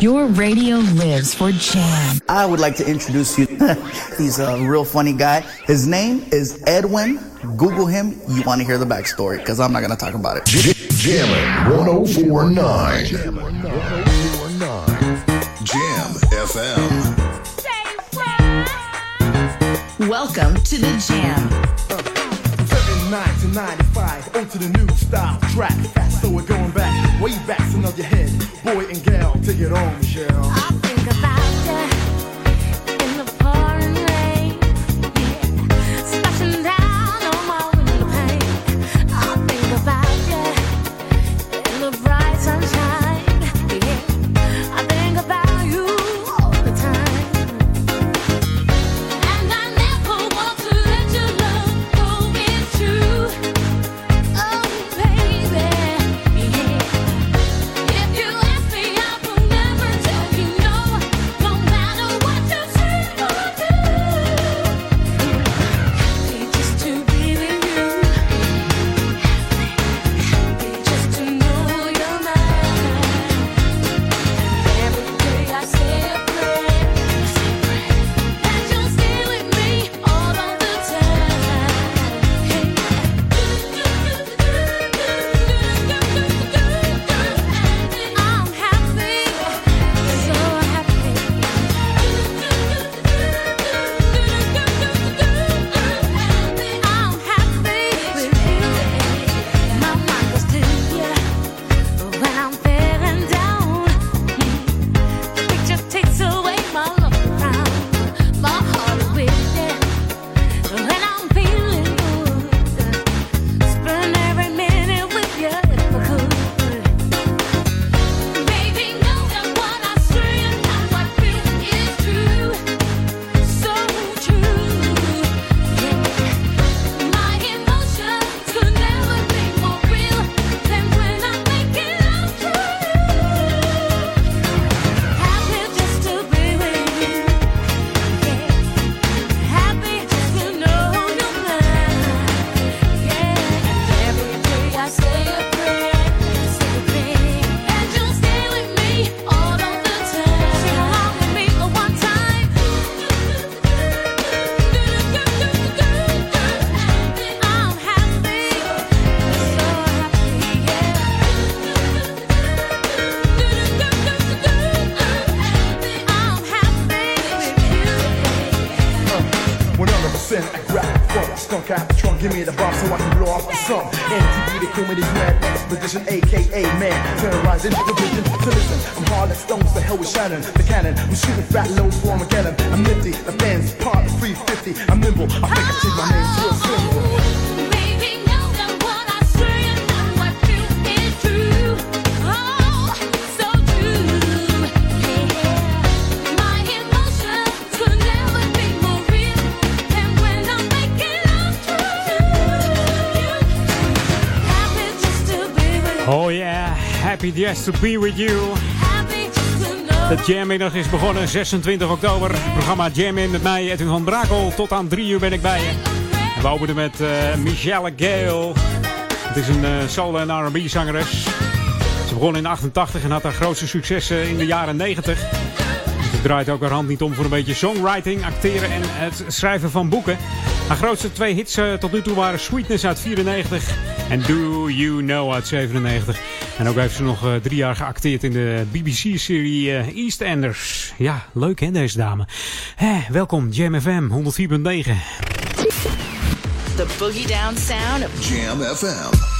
Your radio lives for jam. I would like to introduce you. He's a real funny guy. His name is Edwin. Google him. You want to hear the backstory because I'm not going to talk about it. Jammin' 1049. Jam 1049. Jam FM. Welcome to the Jam. Uh, 79 to 95, on to the new style track. Fast, so we're going back, way back, so nod your head. Boy and gal, take it on, Michelle. Give me the bomb so I can blow off the sun. MTV, they call me mad expedition, aka man, terrorizing the vision. So listen, I'm hard like stones, the hell with Shannon, the cannon. I'm shooting fat loads for Armageddon. I'm nifty, the fans part of 350. I'm nimble, I think I take my name to a symbol. Happy just to be with you. De Jammiddag is begonnen 26 oktober. Het programma Jam In met mij, Edwin van Brakel. Tot aan 3 uur ben ik bij je. We openen met eh, Michelle Gale. Het is een eh soul- en R&B zangeres. Ze begon in 88 en had haar grootste successen in de jaren 90. Ze draait ook haar hand niet om voor een beetje songwriting, acteren en het schrijven van boeken. Haar grootste twee hits eh, tot nu toe waren Sweetness uit 94 en Do You Know uit 97. En ook heeft ze nog eh, drie jaar geacteerd in de BBC-serie eh, EastEnders. Ja, leuk hè deze dame. Welkom Jam FM 104.9. The boogie down sound of Jam FM.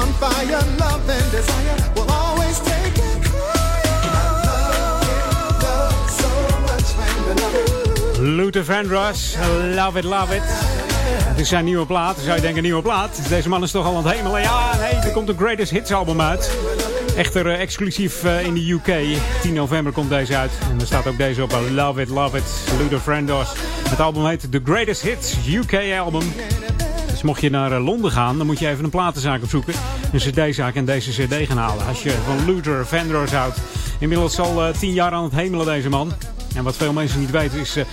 On fire, love and desire will always take love so much. Luther Vandross, love it, love it. Het is zijn nieuwe plaat. Zou je denken, nieuwe plaat. Deze man is toch al aan het hemelen. Ja, nee, er komt een Greatest Hits album uit. Echter eh, exclusief eh, in de UK. 10 november komt deze uit. En er staat ook deze op. eh, Love it, love it. Luther Vandross. Het album heet The Greatest Hits UK album. Dus mocht je naar eh, Londen gaan, dan moet je even een platenzaak opzoeken. Een cd-zaak en deze cd gaan halen. Als je van Luther Vandross houdt. Inmiddels al eh, 10 jaar aan het hemelen deze man. En wat veel mensen niet weten is eh,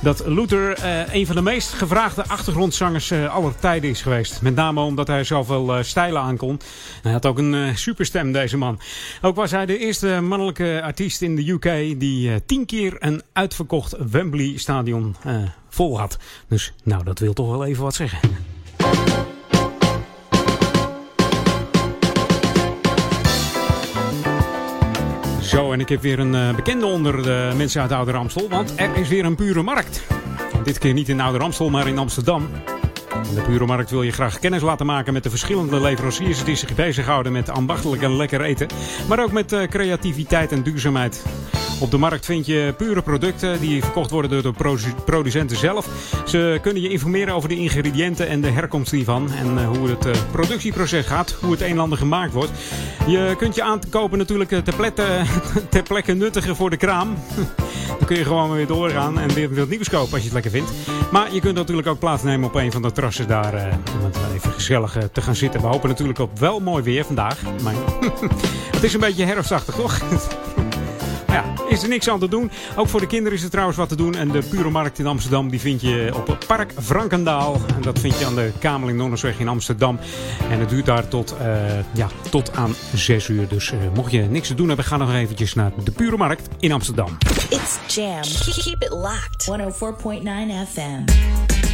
dat Luther een van de meest gevraagde achtergrondzangers aller tijden is geweest. Met name omdat hij zoveel stijlen aankon. Hij had ook een superstem deze man. Ook was hij de eerste mannelijke artiest in de UK die tien keer een uitverkocht Wembley stadion vol had. Dus nou, dat wil toch wel even wat zeggen. Zo, en ik heb weer een eh, bekende onder de mensen uit Ouder Amstel. Want er is weer een pure markt. Dit keer niet in Ouder Amstel, maar in Amsterdam. En de markt wil je graag kennis laten maken met de verschillende leveranciers die zich bezighouden met ambachtelijk en lekker eten. Maar ook met eh, creativiteit en duurzaamheid. Op de markt vind je pure producten die verkocht worden door de produ- producenten zelf. Ze kunnen je informeren over de ingrediënten en de herkomst hiervan. En eh, hoe het eh, productieproces gaat, hoe het een gemaakt wordt. Je kunt je aankopen natuurlijk ter plekke, ter plekke nuttigen voor de kraam. Dan kun je gewoon weer doorgaan en weer wat nieuws kopen als je het lekker vindt. Maar je kunt natuurlijk ook plaatsnemen op een van de terrassen daar. eh, om het even gezellig eh, te gaan zitten. We hopen natuurlijk op wel mooi weer vandaag. Maar het is een beetje herfstachtig, toch? Nou ja, is er niks aan te doen. Ook voor de kinderen is er trouwens wat te doen. En de Pure Markt in Amsterdam die vind je op het Park Frankendaal. En dat vind je aan de Kameling Nonnersweg in Amsterdam. En het duurt daar tot, eh, ja, tot aan 6 uur. Dus eh, mocht je niks te doen hebben, ga nog eventjes naar de Pure Markt in Amsterdam. It's Jam. Keep it locked. 104.9 FM.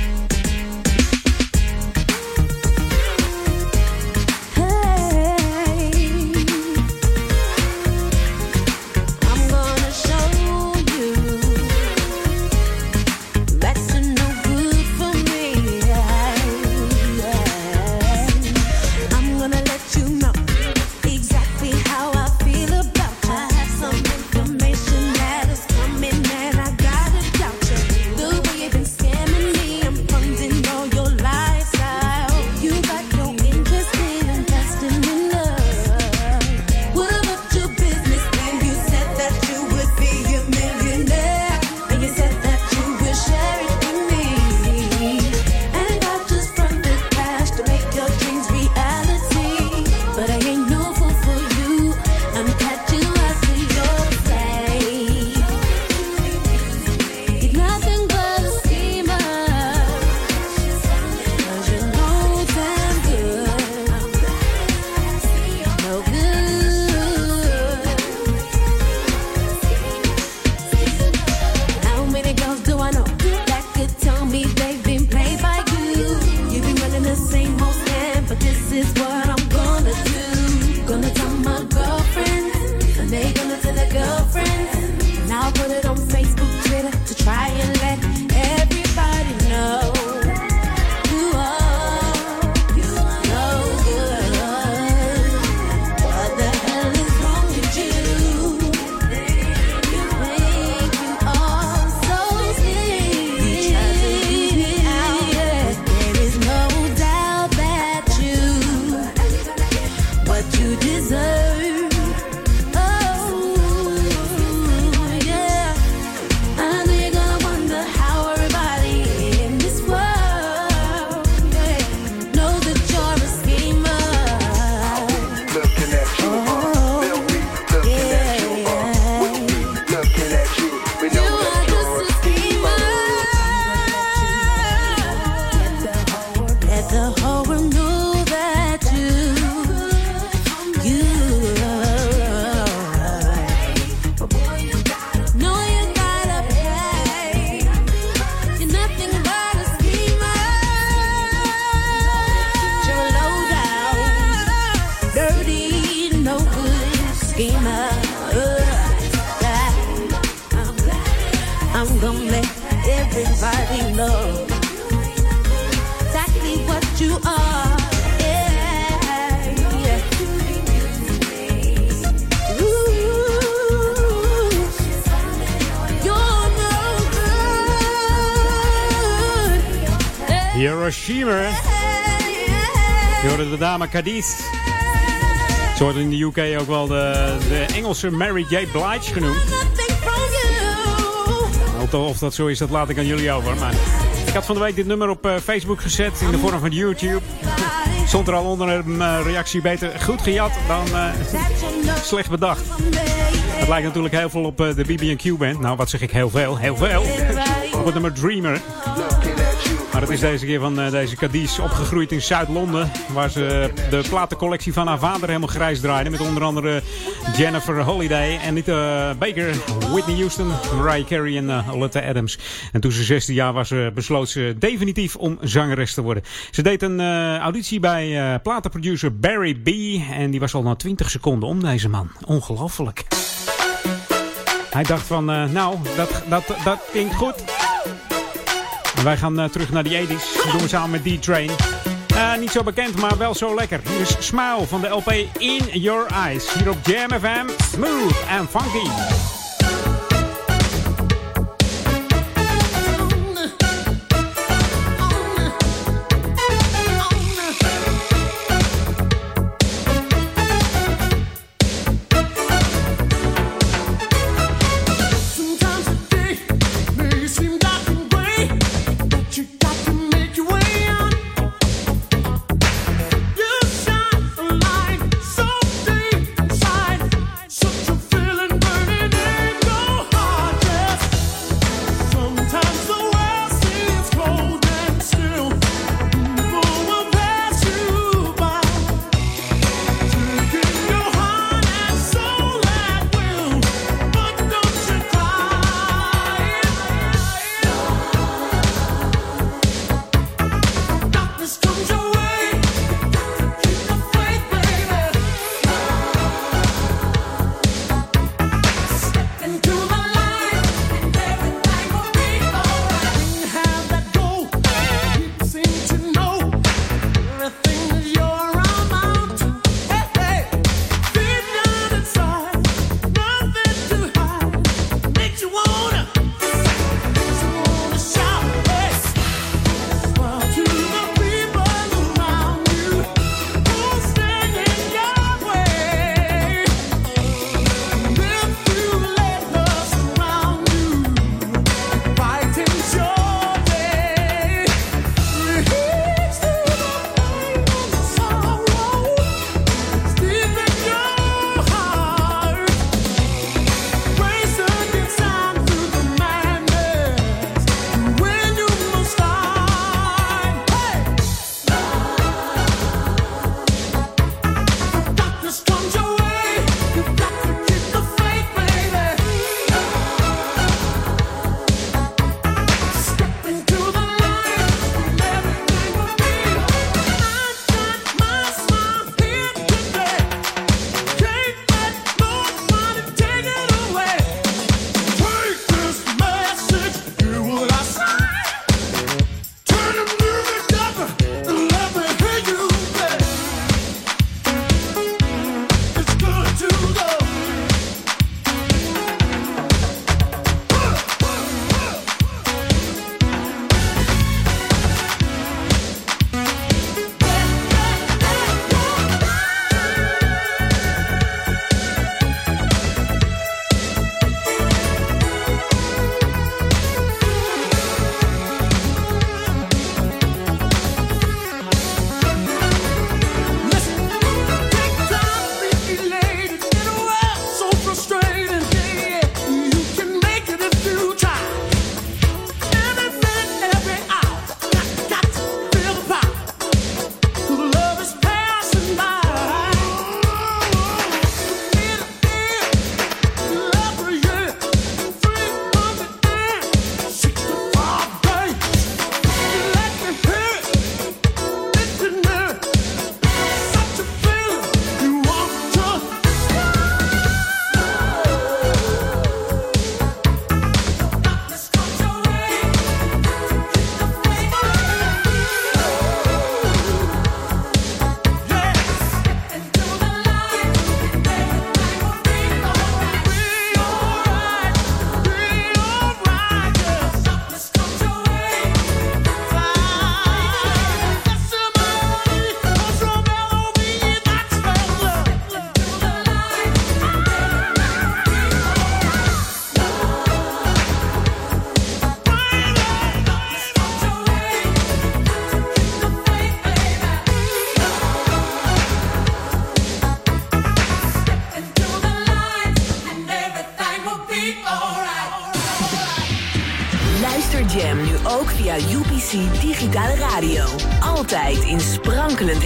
Wel de, de Engelse Mary J. Blige genoemd. Of, dat zo is, dat laat ik aan jullie over. Maar ik had van de week dit nummer op eh, Facebook gezet in de vorm van YouTube. Stond er al onder een eh, reactie beter goed gejat dan eh, slecht bedacht. Het lijkt natuurlijk heel veel op de BB&Q band. Nou, wat zeg ik heel veel? Heel veel. Op het nummer Dreamer. Maar het is deze keer van eh, deze Cadiz opgegroeid in Zuid-Londen. Waar ze de platencollectie van haar vader helemaal grijs draaide. Met onder andere Jennifer Holiday, Anita Baker, Whitney Houston, Mariah Carey en Oleta Adams. En toen ze 16 jaar was, eh, besloot ze definitief om zangeres te worden. Ze deed een eh, auditie bij eh, platenproducer Barry B. En die was al na 20 seconden om deze man. Ongelooflijk. Hij dacht van, eh, nou, dat, dat, dat klinkt goed. Wij gaan eh, terug naar die 80s. Dat doen we samen met D-Train. Eh, niet zo bekend, maar wel zo lekker. Hier is Smile van de LP In Your Eyes. Hier op Jam FM. Smooth and funky.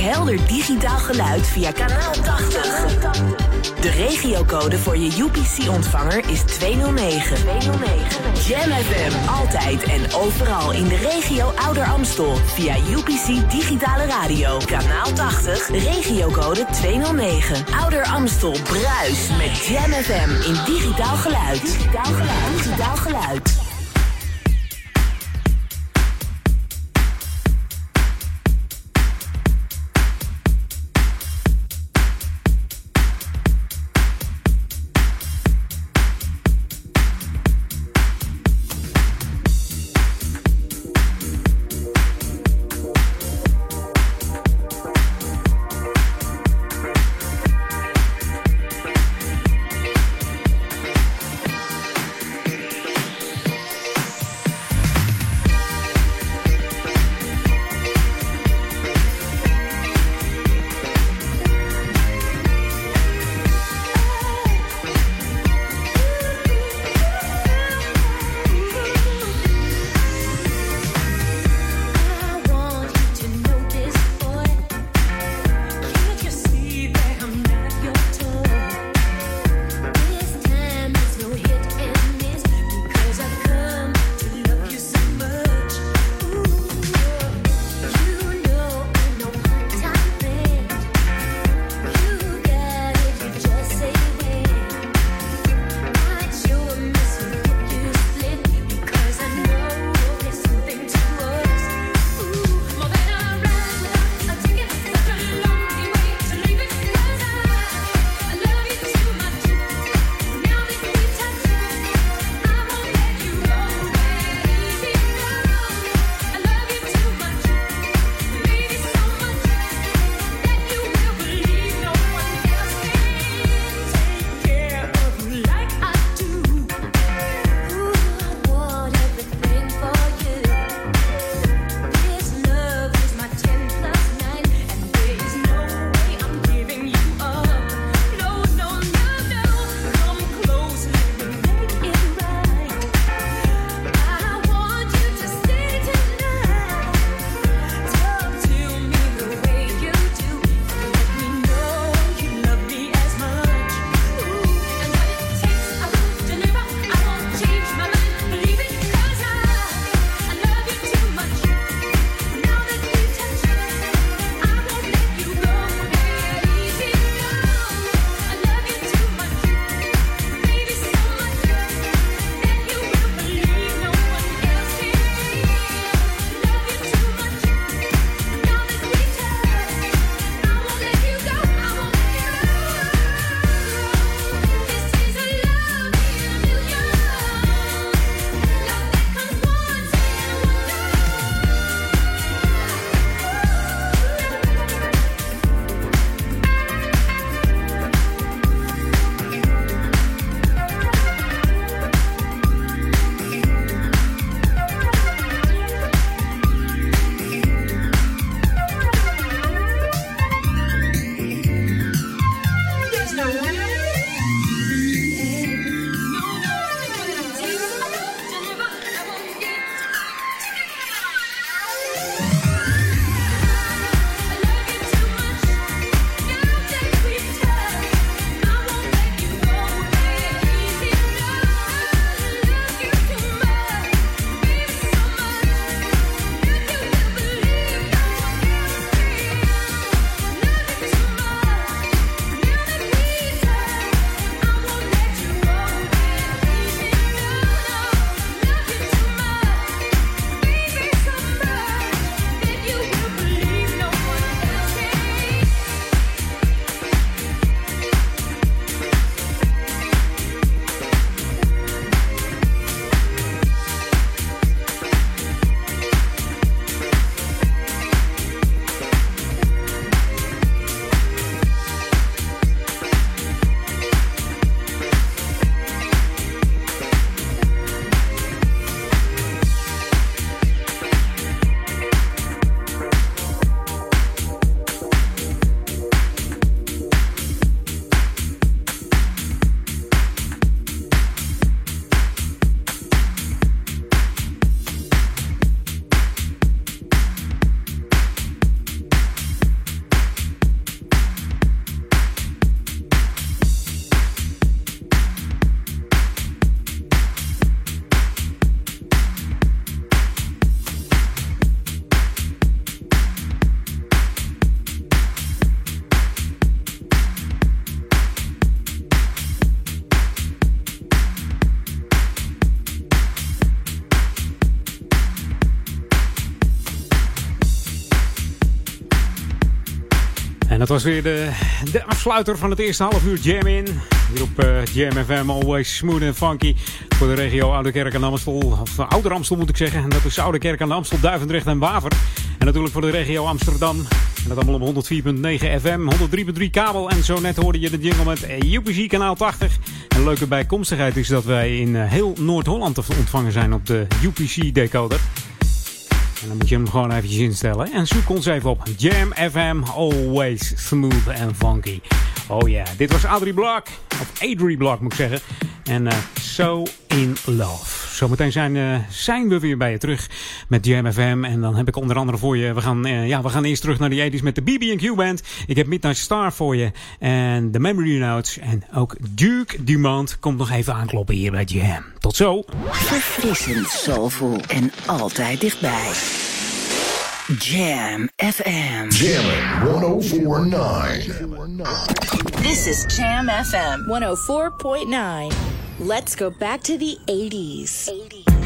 Helder digitaal geluid via kanaal 80. De regiocode voor je UPC-ontvanger is 209. 209. Jam FM, altijd en overal in de regio Ouder Amstel. Via UPC Digitale Radio. Kanaal 80, regiocode 209. Ouder Amstel, Bruis met Jam FM in digitaal geluid. Digitaal geluid. Digitaal geluid. Was weer de, de afsluiter van het eerste half uur Jam In. Hier op uh, Jam FM, always smooth and funky. Voor de regio Oude Kerk en Amstel, of uh, Ouder Amstel moet ik zeggen. En dat is Oude Kerk en Amstel, Duivendrecht en Waver. En natuurlijk voor de regio Amsterdam. En dat allemaal op 104.9 FM, 103.3 kabel. En zo net hoorde je de jingle met UPC kanaal 80. En een leuke bijkomstigheid is dat wij in heel Noord-Holland te ontvangen zijn op de UPC decoder. En dan moet je hem gewoon eventjes instellen. En zoek ons even op Jam FM, always smooth and funky. Oh ja, dit was Adrie Blok. Of Adrie Blok moet ik zeggen. En uh, So in Love. Zometeen zijn, uh, zijn we weer bij je terug met Jam FM. En dan heb ik onder andere voor je... We gaan, uh, ja, we gaan eerst terug naar de 80s met de BB&Q Band. Ik heb Midnight Star voor je. En de Memory Notes. En ook Duke Dumont komt nog even aankloppen hier bij Jam. Tot zo. Verfrissend, soulful en altijd dichtbij. Jam FM. Jammin' 1049. This is Jam FM 104.9. Let's go back to the 80s. 80s.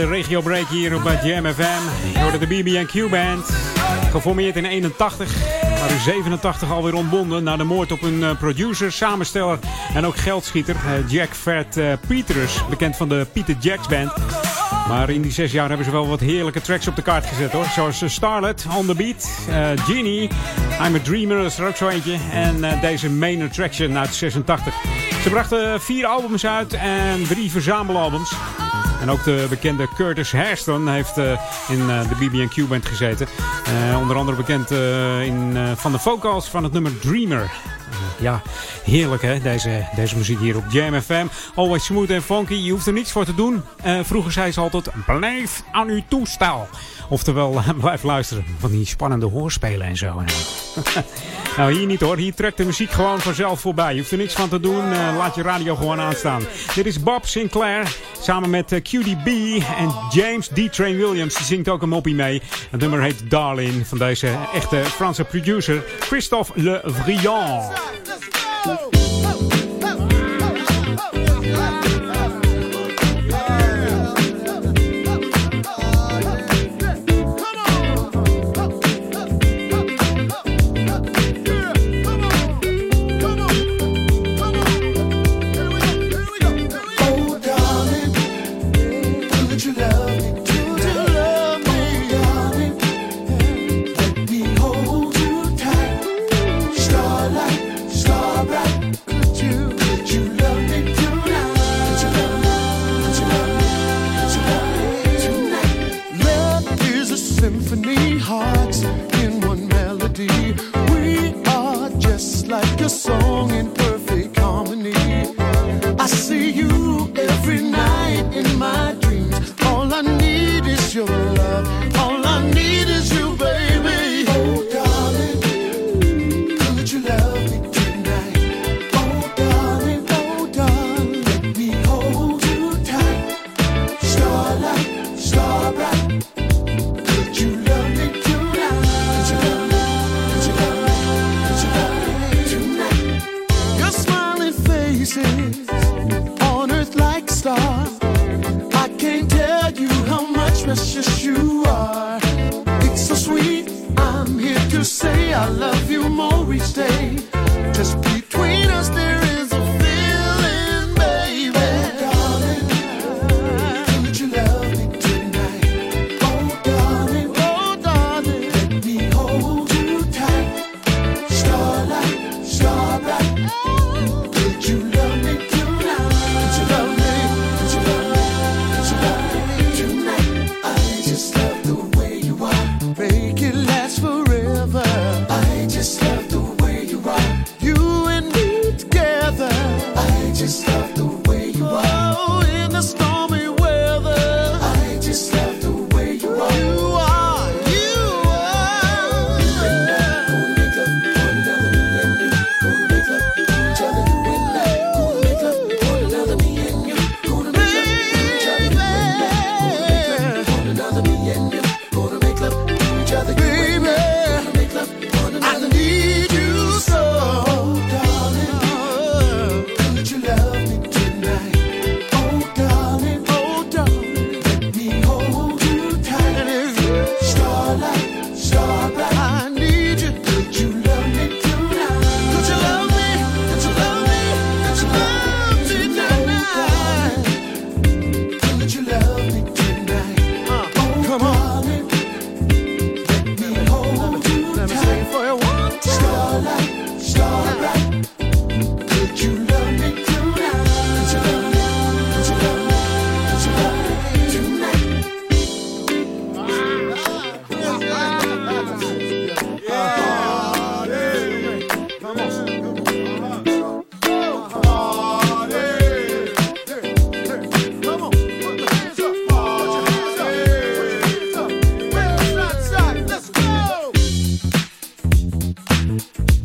De regio break hier op eh, Jam FM. De BB&Q Band, geformeerd in 81, maar in 87 alweer ontbonden na de moord op een eh, producer, samensteller en ook geldschieter, eh, Jack eh, Peters, bekend van de Peter Jacks Band. Maar in die zes jaar hebben ze wel wat heerlijke tracks op de kaart gezet hoor. Zoals Starlet, On The Beat, Genie, I'm A Dreamer, dat is er ook zo eentje. En deze Main Attraction uit 86. Ze brachten vier albums uit en drie verzamelalbums. En ook de bekende Curtis Hairston heeft eh, in eh, de BB&Q band gezeten. Eh, onder andere bekend in, van de vocals van het nummer Dreamer. Ja, heerlijk hè, deze, deze muziek hier op Jam FM. Always smooth en funky, je hoeft er niets voor te doen. Vroeger zei ze altijd, blijf aan uw toestel. Oftewel, blijf luisteren van die spannende hoorspelen en zo. nou, hier niet hoor. Hier trekt de muziek gewoon vanzelf voorbij. Je hoeft er niks van te doen. Eh, laat je radio gewoon aanstaan. Dit is Bob Sinclair samen met eh, QDB en James D. Train Williams. Die zingt ook een moppie mee. Het nummer heet Darlin van deze echte Franse producer Christophe Le Vriand.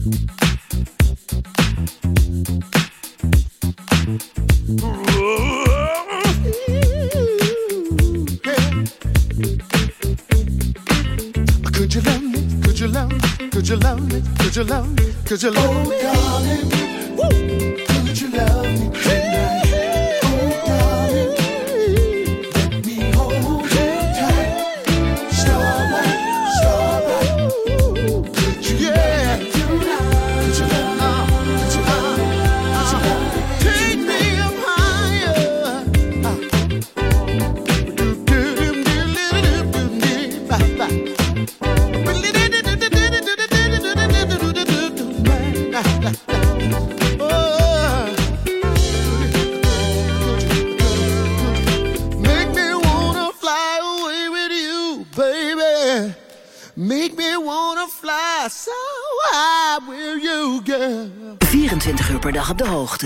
Could you love me? Could you love me? Could you love me? Could you love me? Could you oh,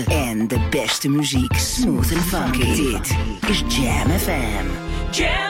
En de beste muziek. Smooth and funky. Dit is Jam FM. Jam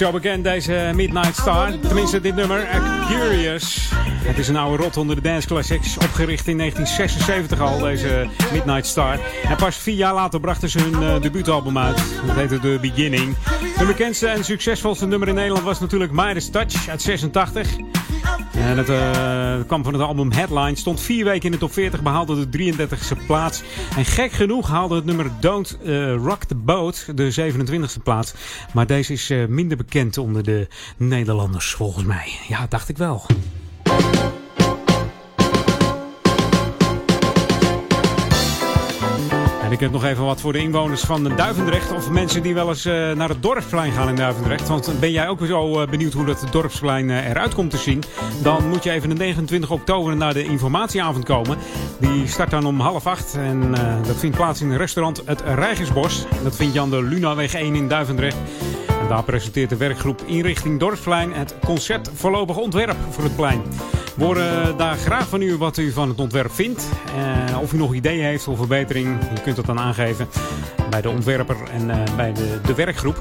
zo bekend deze Midnight Star. Tenminste dit nummer, Curious. Het is een oude rot onder de dance classics. Opgericht in 1976 al, deze Midnight Star. En pas vier jaar later brachten ze hun uh, debuutalbum uit. Dat heette The Beginning. De bekendste en succesvolste nummer in Nederland was natuurlijk Midas Touch uit 86. En het uh, kwam van het album Headline. Stond vier weken in de top 40, behaalde de 33e plaats. En gek genoeg haalde het nummer Don't uh, Rock the Boat de 27e plaats. Maar deze is uh, minder bekend onder de Nederlanders, volgens mij. Ja, dacht ik wel. Ik heb nog even wat voor de inwoners van Duivendrecht. Of mensen die wel eens uh, naar het dorpsplein gaan in Duivendrecht. Want ben jij ook zo uh, benieuwd hoe dat dorpsplein uh, eruit komt te zien? Dan moet je even de 29 oktober naar de informatieavond komen. Die start dan om half acht. En dat vindt plaats in het restaurant Het Rijgersbos. Dat vind je aan de Lunaweg 1 in Duivendrecht. Daar presenteert de werkgroep Inrichting Dorpsplein het concept voorlopig ontwerp voor het plein. We horen daar graag van u wat u van het ontwerp vindt. Uh, of u nog ideeën heeft voor verbetering. U kunt dat dan aangeven bij de ontwerper en uh, bij de, de werkgroep.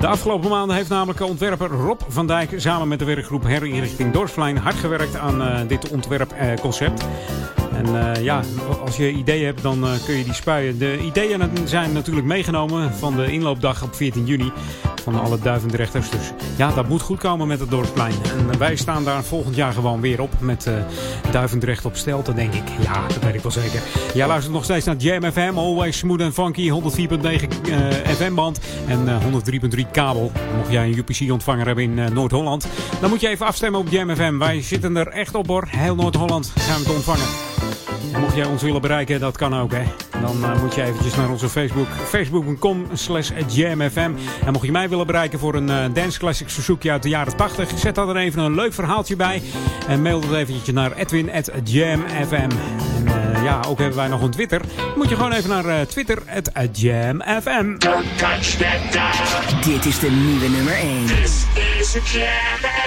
De afgelopen maanden heeft namelijk ontwerper Rob van Dijk samen met de werkgroep Herinrichting Dorpsplein hard gewerkt aan uh, dit ontwerpconcept. En eh, ja, als je ideeën hebt, dan eh, kun je die spuien. De ideeën zijn natuurlijk meegenomen van de inloopdag op 14 juni van alle Duivendrechters. Dus ja, dat moet goed komen met het Dorpsplein. En wij staan daar volgend jaar gewoon weer op met uh, Duivendrecht op Stelten, denk ik. Ja, dat weet ik wel zeker. Jij luistert nog steeds naar Jam FM, always smooth and funky, 104.9 uh, FM-band en uh, 103.3 kabel. Mocht jij een UPC-ontvanger hebben in Noord-Holland, dan moet je even afstemmen op Jam FM. Wij zitten er echt op hoor. Heel Noord-Holland gaan we het ontvangen. En mocht jij ons willen bereiken, dat kan ook hè. Dan uh, moet je eventjes naar onze Facebook. Facebook.com slash jamfm. En mocht je mij willen bereiken voor een uh, Dance Classics verzoekje uit de jaren 80. Zet daar dan even een leuk verhaaltje bij. En mail dat eventjes naar edwin.jamfm. En uh, ja, ook hebben wij nog een Twitter. Dan moet je gewoon even naar Twitter, jamfm. Don't touch that dial. Dit is de nieuwe nummer 1. This is Jam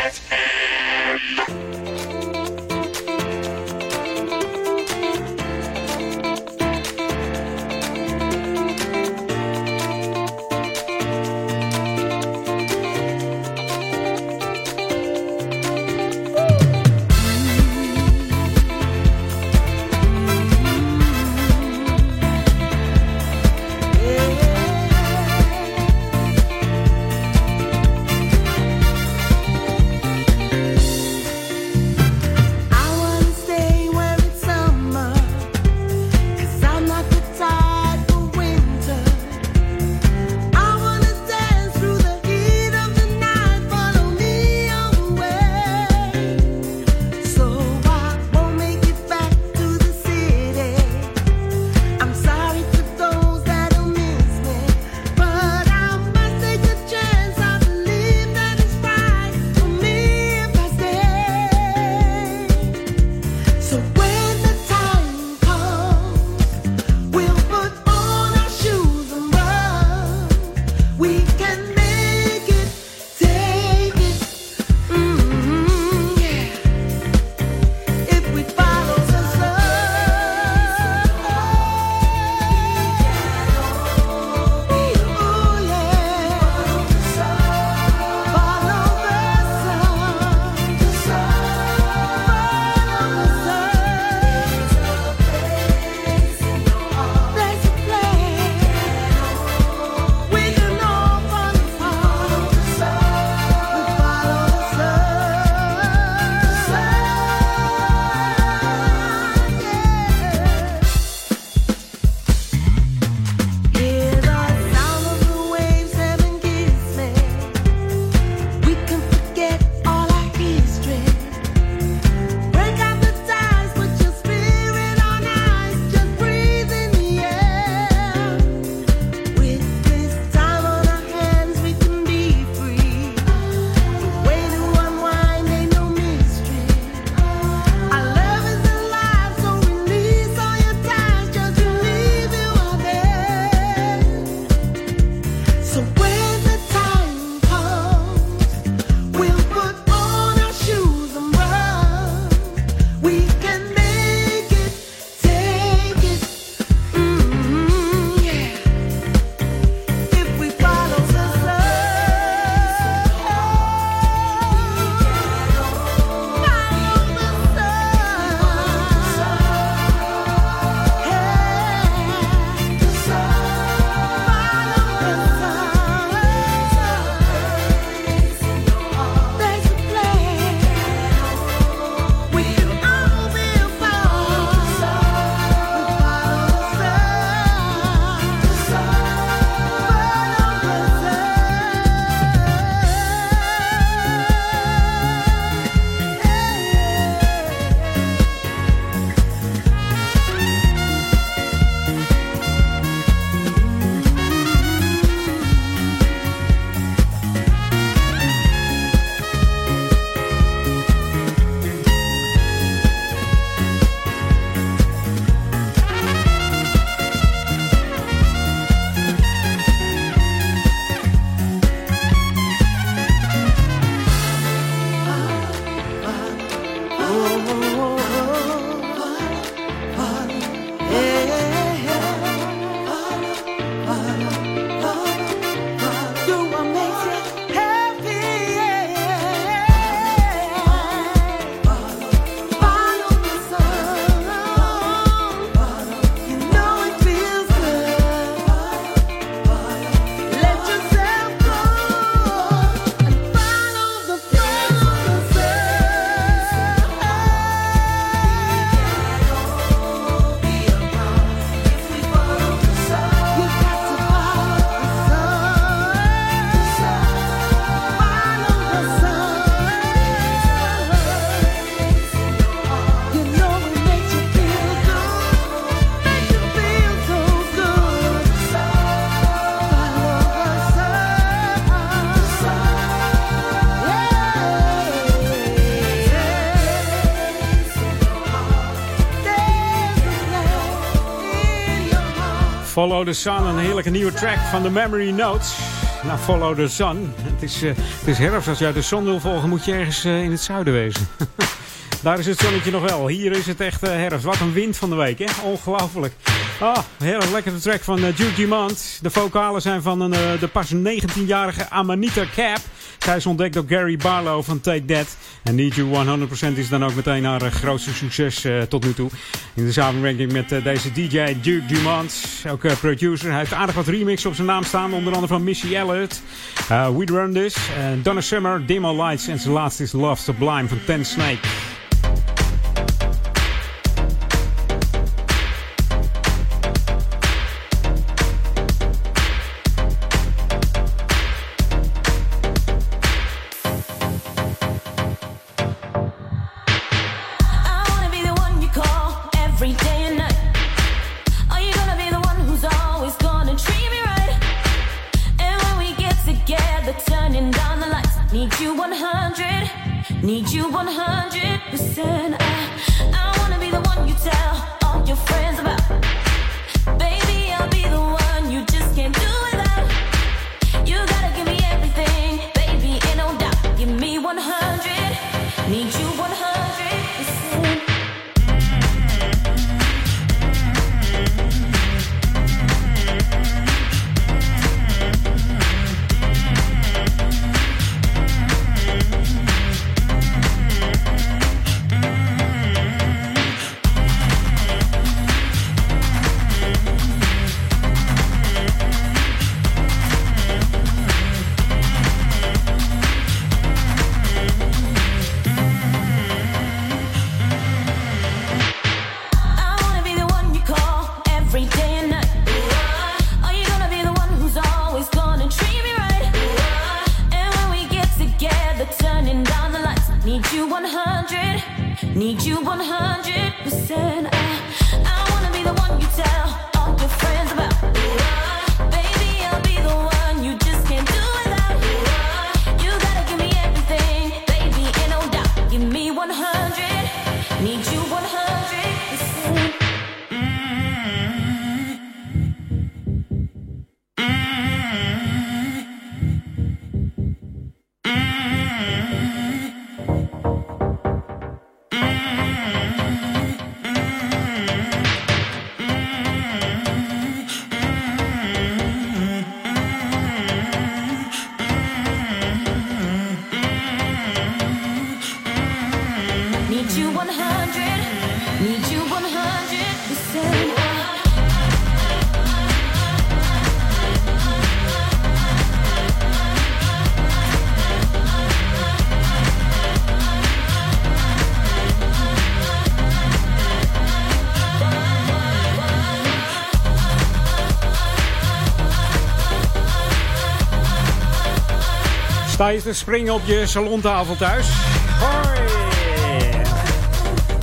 Follow the Sun, een heerlijke nieuwe track van de Memory Notes. Nou, Follow the Sun. Het is, eh, het is herfst. Als jij de zon wil volgen, moet je ergens eh, in het zuiden wezen. Daar is het zonnetje nog wel. Hier is het echt eh, herfst. Wat een wind van de week, hè? Ongelooflijk. Ah, heel erg lekkere track van Duke Dumont. De vocalen zijn van een, de pas 19-jarige Amanita Cap. Zij is ontdekt door Gary Barlow van Take That. En Need You 100% is dan ook meteen haar grootste succes tot nu toe. In de samenwerking met deze DJ Duke Dumont. Ook producer. Hij heeft aardig wat remixes op zijn naam staan. Onder andere van Missy Elliott. We Run This. Donna Summer. Demo Lights. En zijn laatste is Love Sublime van Ten Snake. Sta je te springen op je salontafel thuis? Hoi!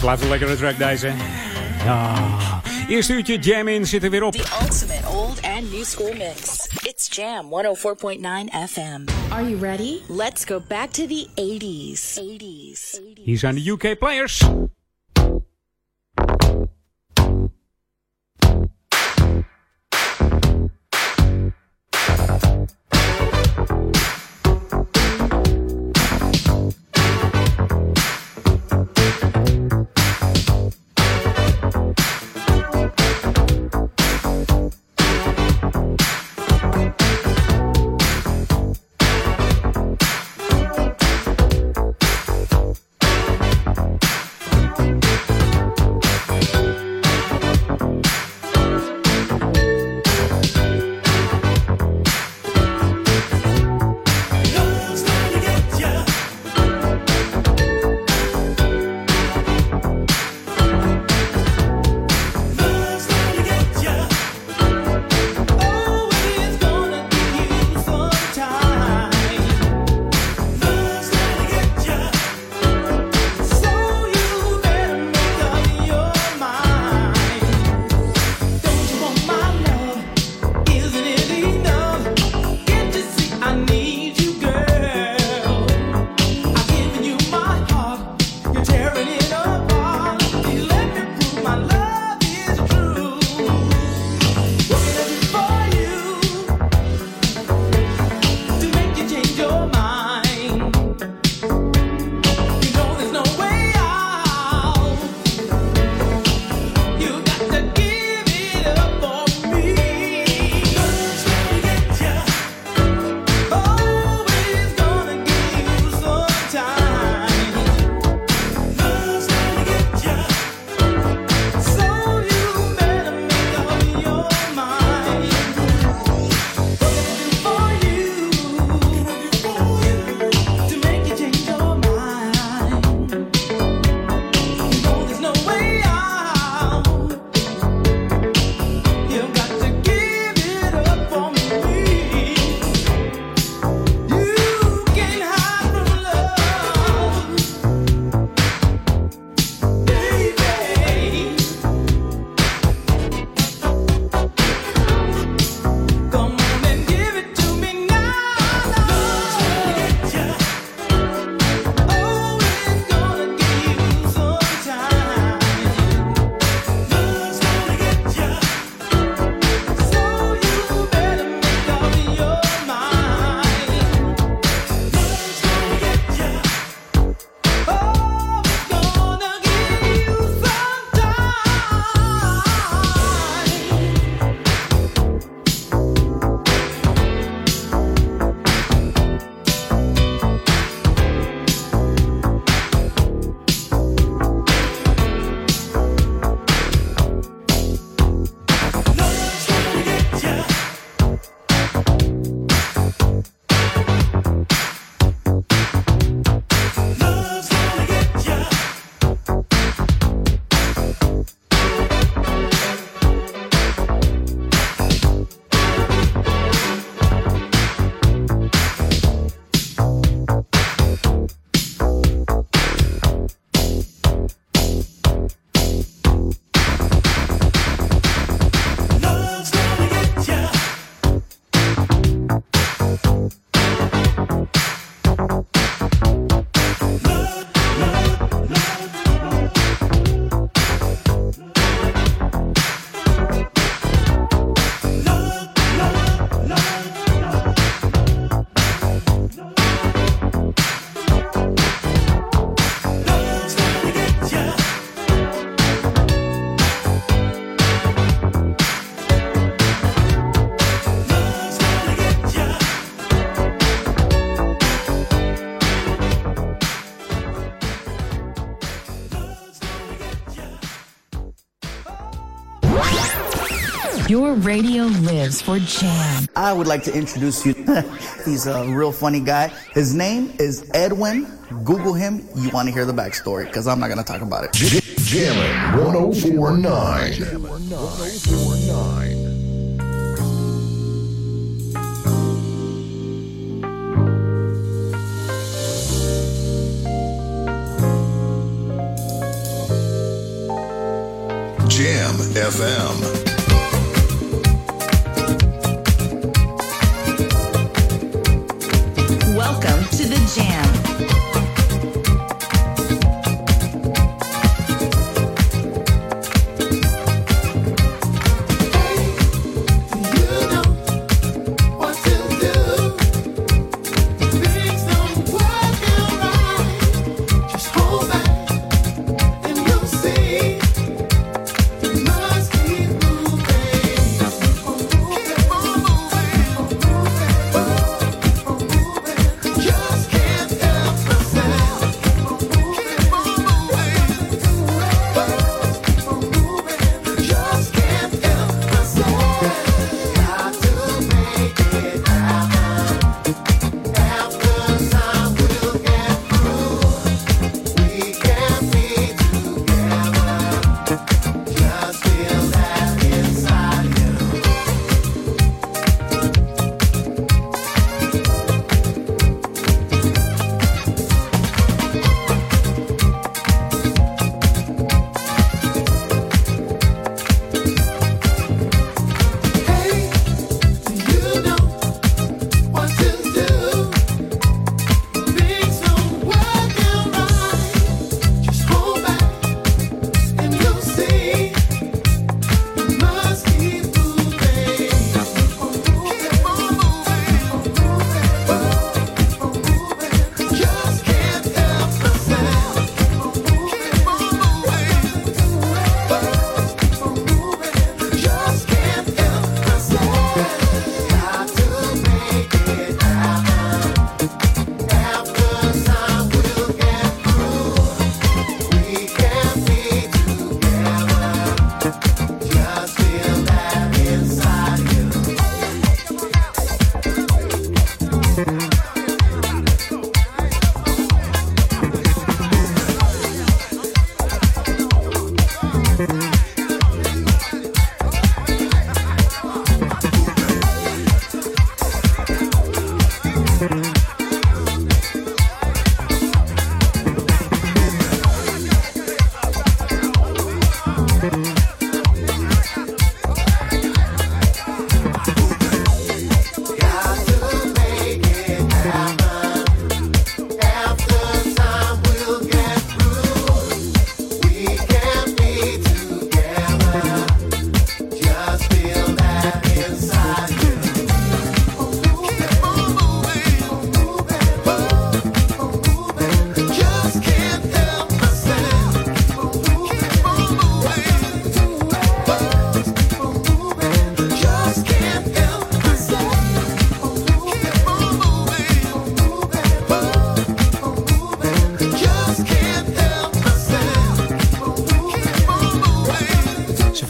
Blijft een lekkere track deze. Ja. Eerste uurtje Jam In zit er weer op. The ultimate old and new school mix. It's Jam 104.9 FM. Are you ready? Let's go back to the 80s. 80s. Hier zijn de UK players. You on. Your radio lives for Jam. I would like to introduce you. He's a real funny guy. His name is Edwin. Google him. You want to hear the backstory because I'm not going to talk about it. Jammin' 1049. Jammin' 1049. Jam FM.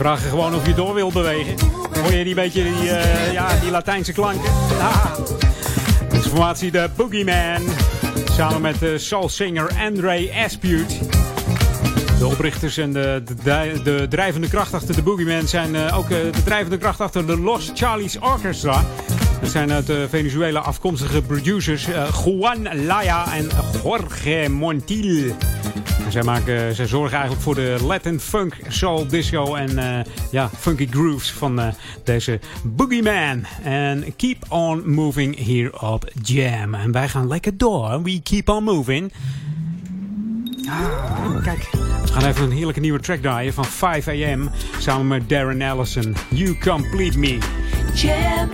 Vragen gewoon of je door wilt bewegen. Hoor je die beetje die, eh, ja, die Latijnse klanken? Ah. De de Boogeyman. Samen met de soulsinger Andre Aspute. De oprichters en de, de, de drijvende kracht achter de Boogeyman zijn eh, ook eh, de drijvende kracht achter de Los Charlies Orchestra. Dat zijn uit Venezuela afkomstige producers eh, Juan Laya en Jorge Montil. En zij, maken, zij zorgen eigenlijk voor de Latin funk, soul, disco en eh, ja, funky grooves van eh, deze Boogeyman. En keep on moving hier op Jam. En wij gaan lekker door. We keep on moving. Ah, kijk. We gaan even een heerlijke nieuwe track draaien van 5 AM. Samen met Darren Allison. You Complete Me. Jam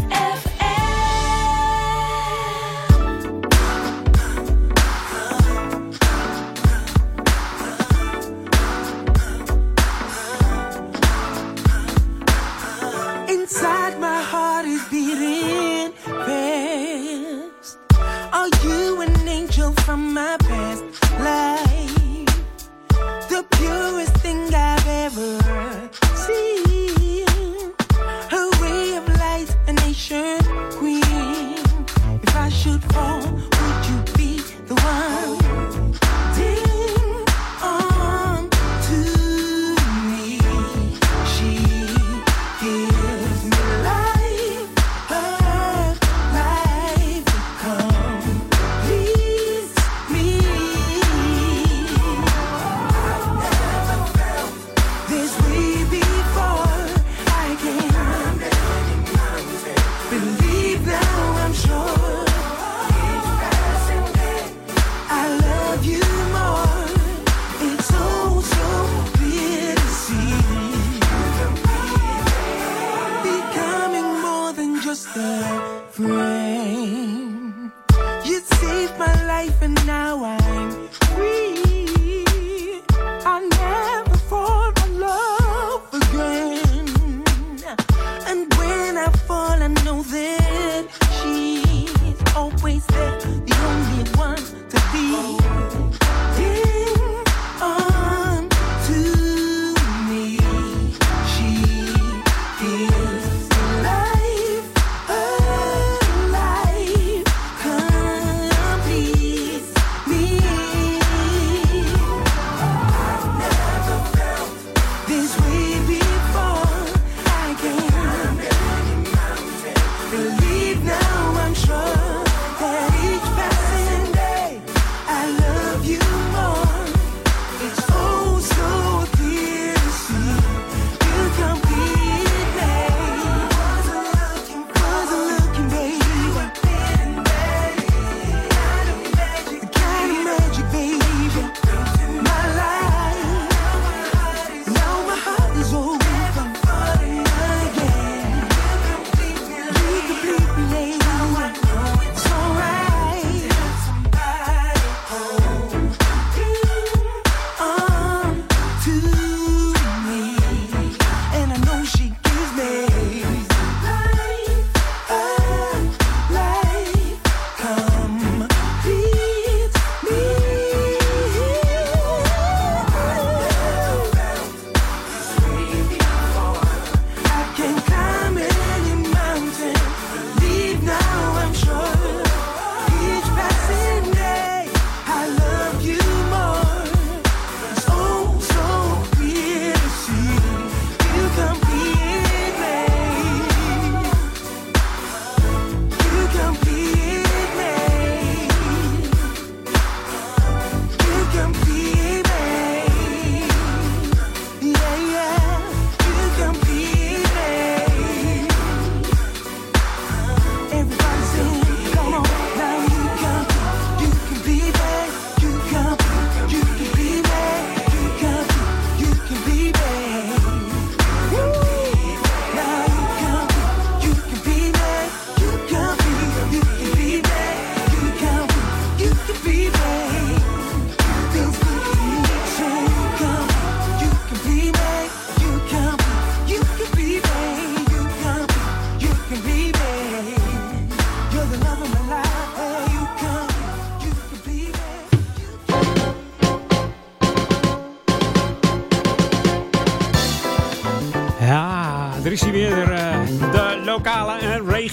my best life.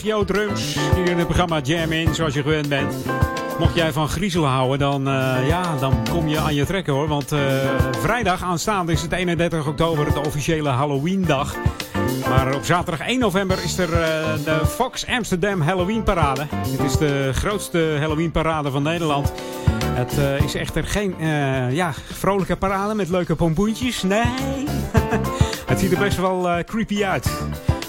Regio drums hier in het programma Jam In, zoals je gewend bent. Mocht jij van griezel houden, dan, uh, ja, dan kom je aan je trekken hoor. Want uh, vrijdag aanstaande is het 31 oktober, de officiële Halloween-dag. Maar op zaterdag 1 november is er uh, de Fox Amsterdam Halloween Parade. Dit is de grootste Halloween Parade van Nederland. Het is echter geen ja, vrolijke parade met leuke pompoentjes. Nee, het ziet er best wel creepy uit.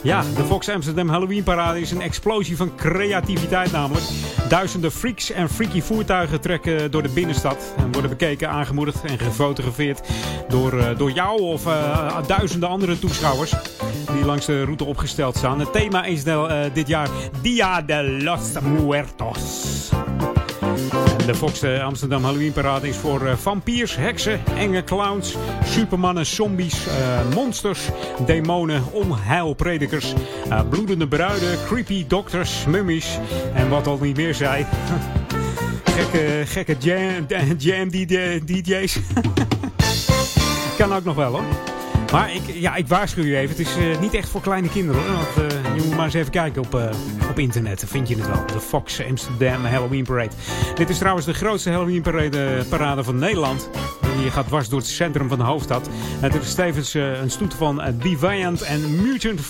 Ja, de Fox Amsterdam Halloween Parade is een explosie van creativiteit namelijk. Duizenden freaks en freaky voertuigen trekken door de binnenstad. En worden bekeken, aangemoedigd en gefotografeerd door, uh, door jou of uh, duizenden andere toeschouwers. Die langs de route opgesteld staan. Het thema is de, uh, dit jaar Dia de los Muertos. De Fox Amsterdam Halloween Parade is voor uh, vampiers, heksen, enge clowns, supermannen, zombies, uh, monsters, demonen, onheilpredikers, bloedende bruiden, creepy dokters, mummies en wat al niet meer zei. gekke gekke jam, jam DJ's. kan ook nog wel hoor. Maar ik, ja, ik waarschuw je even. Het is uh, niet echt voor kleine kinderen hoor. Want uh, je moet maar eens even kijken op, uh, op internet. Dan vind je het wel. De Fox Amsterdam Halloween Parade. Dit is trouwens de grootste Halloween parade, parade van Nederland. Die gaat dwars door het centrum van de hoofdstad. Het is tevens een stoet van Deviant en Mutant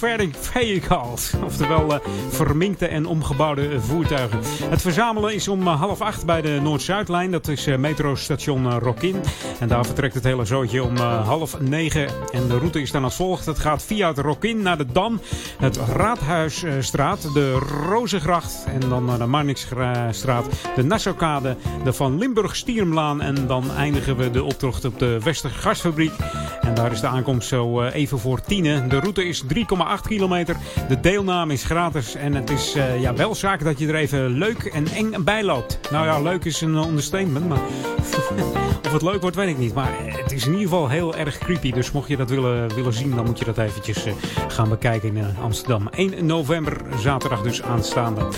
Vehicles. Oftewel verminkte en omgebouwde voertuigen. Het verzamelen is om half acht bij de Noord-Zuidlijn. Dat is metrostation Rockin. En daar vertrekt het hele zootje om half negen. En de route is dan als volgt. Het gaat via het Rokin naar de Dam, het Raadhuisstraat, de Rozengracht en dan naar de Marnixstraat, de Nassaukade, de Van Limburg-Stiermlaan en dan eindigen we de optocht op de Westergasfabriek. En daar is de aankomst zo eh, even voor tienen. De route is 3,8 kilometer. De deelname is gratis. En het is uh, ja, wel zaak dat je er even leuk en eng bij loopt. Nou ja, leuk is een understatement. Maar of het leuk wordt, weet ik niet. Maar het is in ieder geval heel erg creepy. Dus mocht je dat willen, willen zien, dan moet je dat eventjes uh, gaan bekijken in Amsterdam. 1 november, zaterdag dus aanstaande.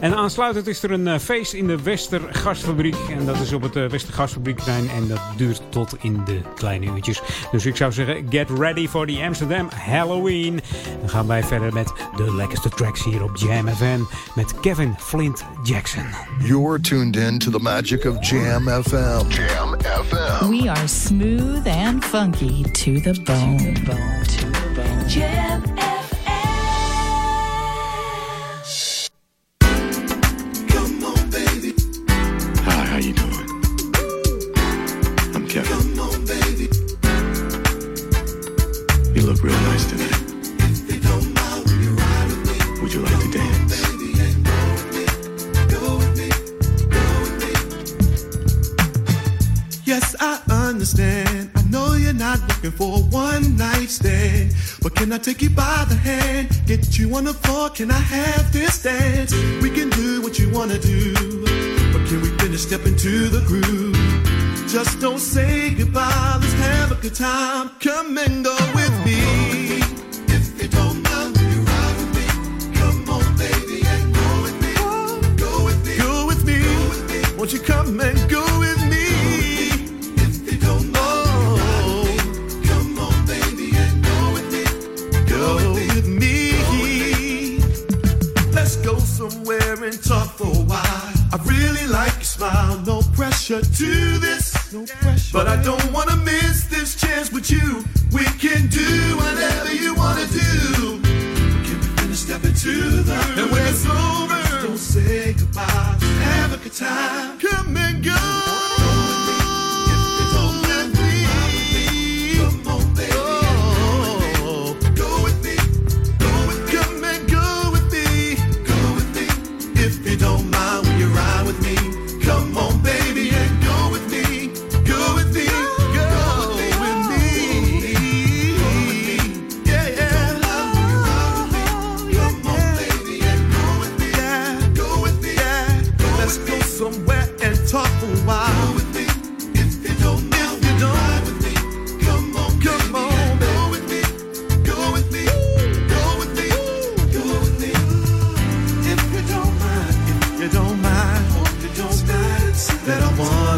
En aansluitend is er een feest in de Westergasfabriek. En dat is op het Westergasfabriekplein. En dat duurt tot in de kleine uurtjes. Dus ik zou zeggen, get ready for the Amsterdam Halloween. Dan gaan wij verder met de lekkerste tracks hier op Jam FM. Met Kevin Flint Jackson. You're tuned in to the magic of Jam FM. Jam FM. We are smooth and funky to the bone. To the bone. To the bone. Jam looking for a one night stand. But can I take you by the hand? Get you on the floor, can I have this dance? We can do what you wanna do. But can we finish step into the groove? Just don't say goodbye, let's have a good time. Come and go with me. If you don't mind, will you ride with me? Come on, baby, and. Go with me. Go with me. Go with me. Won't you come and go and talk for a while. I really like your smile, no pressure to this. No pressure. But I don't wanna miss this chance with you. We can do whatever you wanna do. Can we finish step into the? And when it's over, don't say goodbye. Have a good time. Come and go.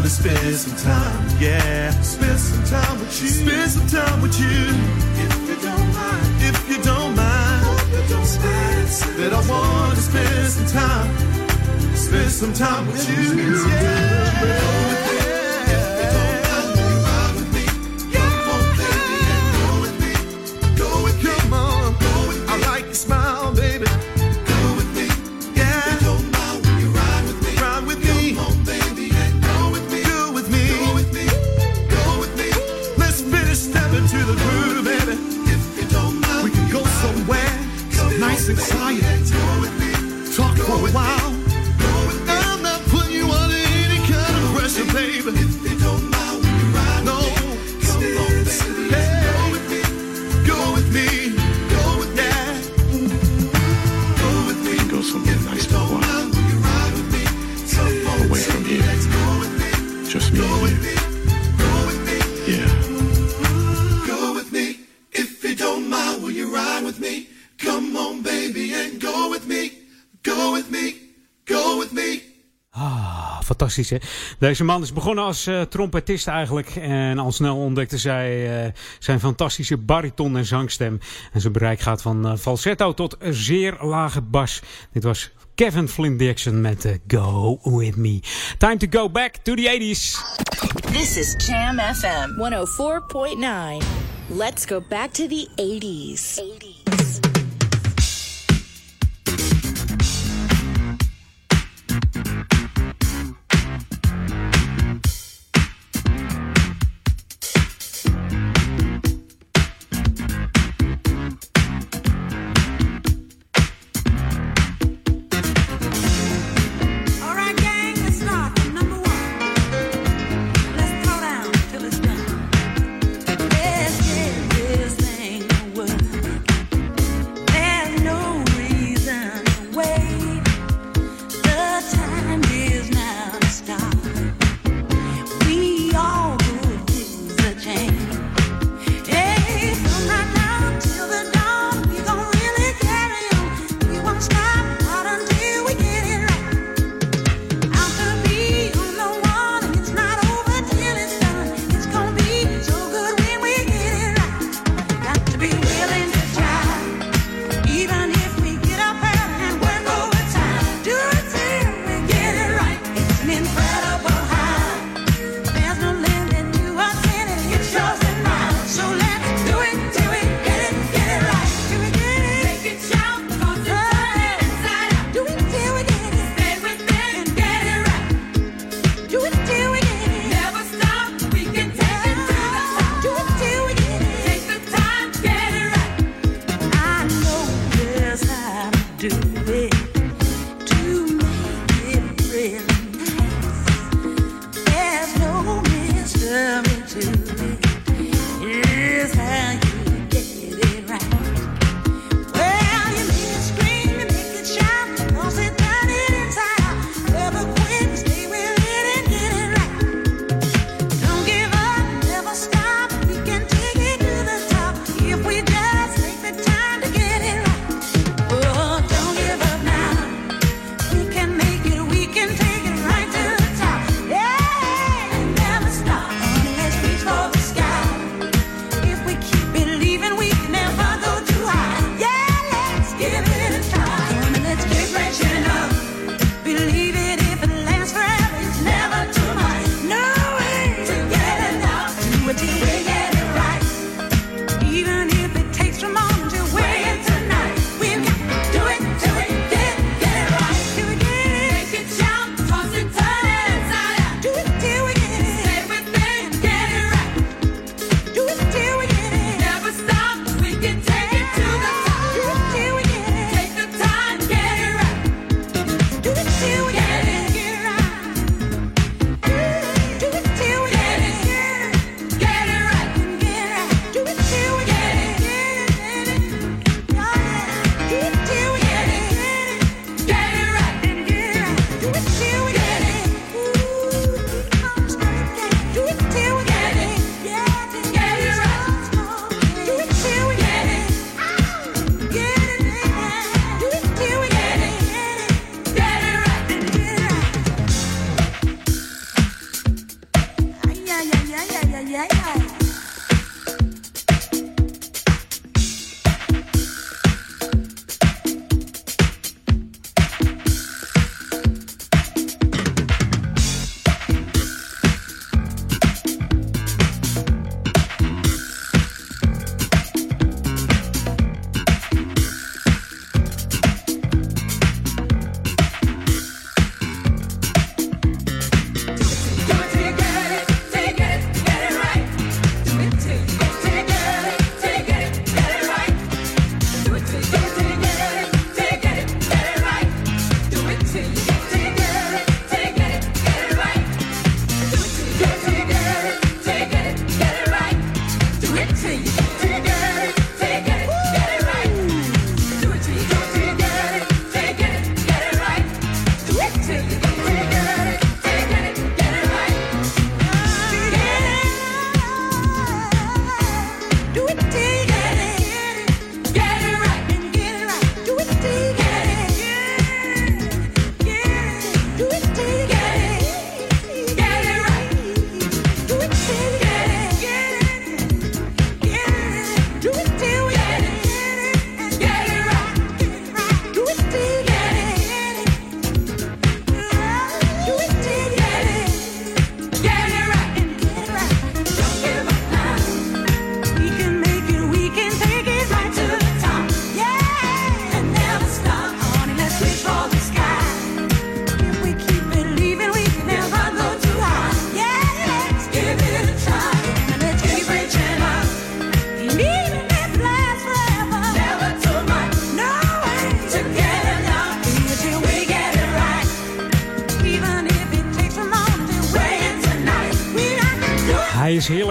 Spend some time, yeah. Spend some time with you. Spend some time with you. If you don't mind, if you don't mind, you don't mind. That I want to spend some time, spend some time with you, yeah. Deze man is begonnen als uh, trompetist eigenlijk. En al snel ontdekte zij uh, zijn fantastische bariton en zangstem. En zijn bereik gaat van uh, falsetto tot zeer lage bas. Dit was Kevin Flynn Dixon met Go With Me. Time to go back to the 80s. This is Jam FM 104.9. Let's go back to the 80s. 80s.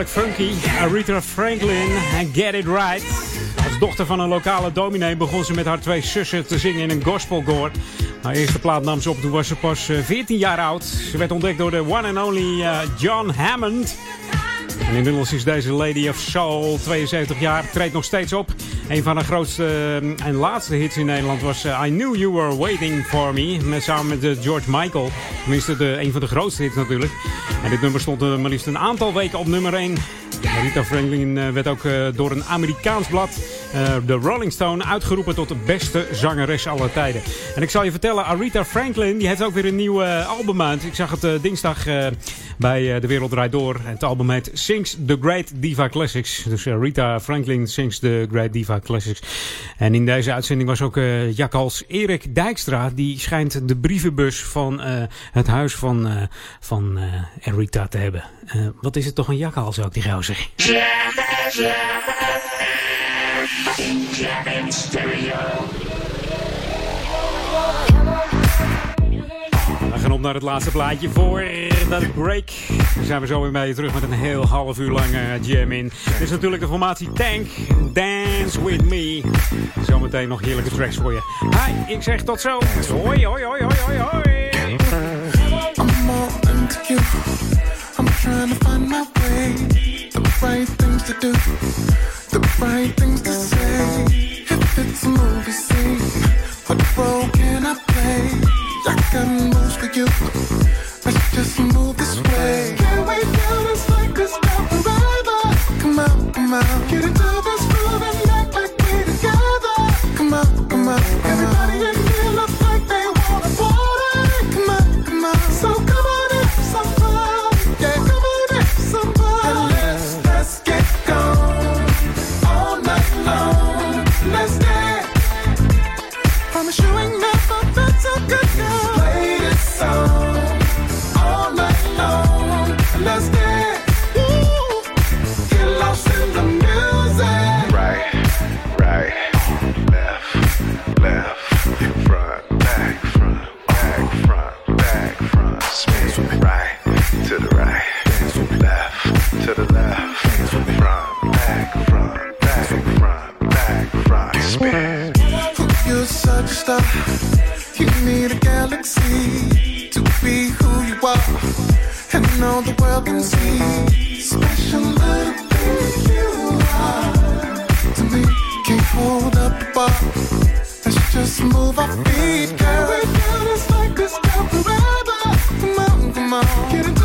Funky. Aretha Franklin en Get It Right. Als dochter van een lokale dominee begon ze met haar twee zussen te zingen in een gospelkoor. Haar eerste plaat nam ze op toen was ze pas 14 eh, jaar oud. Ze werd ontdekt door de one and only eh, John Hammond. Inmiddels is deze Lady of Soul 72 jaar, treedt nog steeds op. Een van de grootste eh, en laatste hits in Nederland was I Knew You Were Waiting For Me. Met, samen met George Michael. Tenminste, de, een van de grootste hits natuurlijk. En dit nummer stond maar liefst een aantal weken op nummer 1. Rita Franklin eh, werd ook eh, door een Amerikaans blad, eh, de Rolling Stone, uitgeroepen tot de beste zangeres aller tijden. En ik zal je vertellen, Arita Franklin die heeft ook weer een nieuw album uit. Ik zag het dinsdag bij De Wereld Draait Door. Het album heet Sings the Great Diva Classics. Dus Rita Franklin sings the Great Diva Classics. En in deze uitzending was ook uh, Jakhals Erik Dijkstra. Die schijnt de brievenbus van het huis van, van Rita te hebben. wat is het toch een jakhals ook, die gozer? We gaan op naar het laatste plaatje voor dat break. Dan zijn we zo weer je terug met een heel half uur lange jam in. Dit is natuurlijk de formatie Tank. Dance with me. Zometeen nog heerlijke tracks voor je. Hi, ik zeg tot zo. Hoi, hoi, hoi, hoi, hoi, hoi. I'm trying to find my way. Right things to do, the right things to say. If it's a movie scene, what role can I play? I got moves for you. Let's just move this way. Can't wait till this like this forever. Come out, come on, get into this groove and act like we together. Come out, come out, all the world can see. Special little thing you are to me. Can't hold up the bar. Let's just move our feet, girl. We feel this like this girl forever. Come on, come on, get into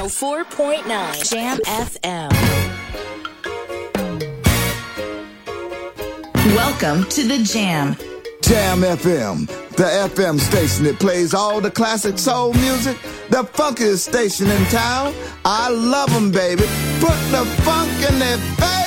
104.9 Jam FM. Welcome to the Jam. Jam FM, the FM station that plays all the classic soul music, the funkiest station in town. I love them, baby. Put the funk in their face.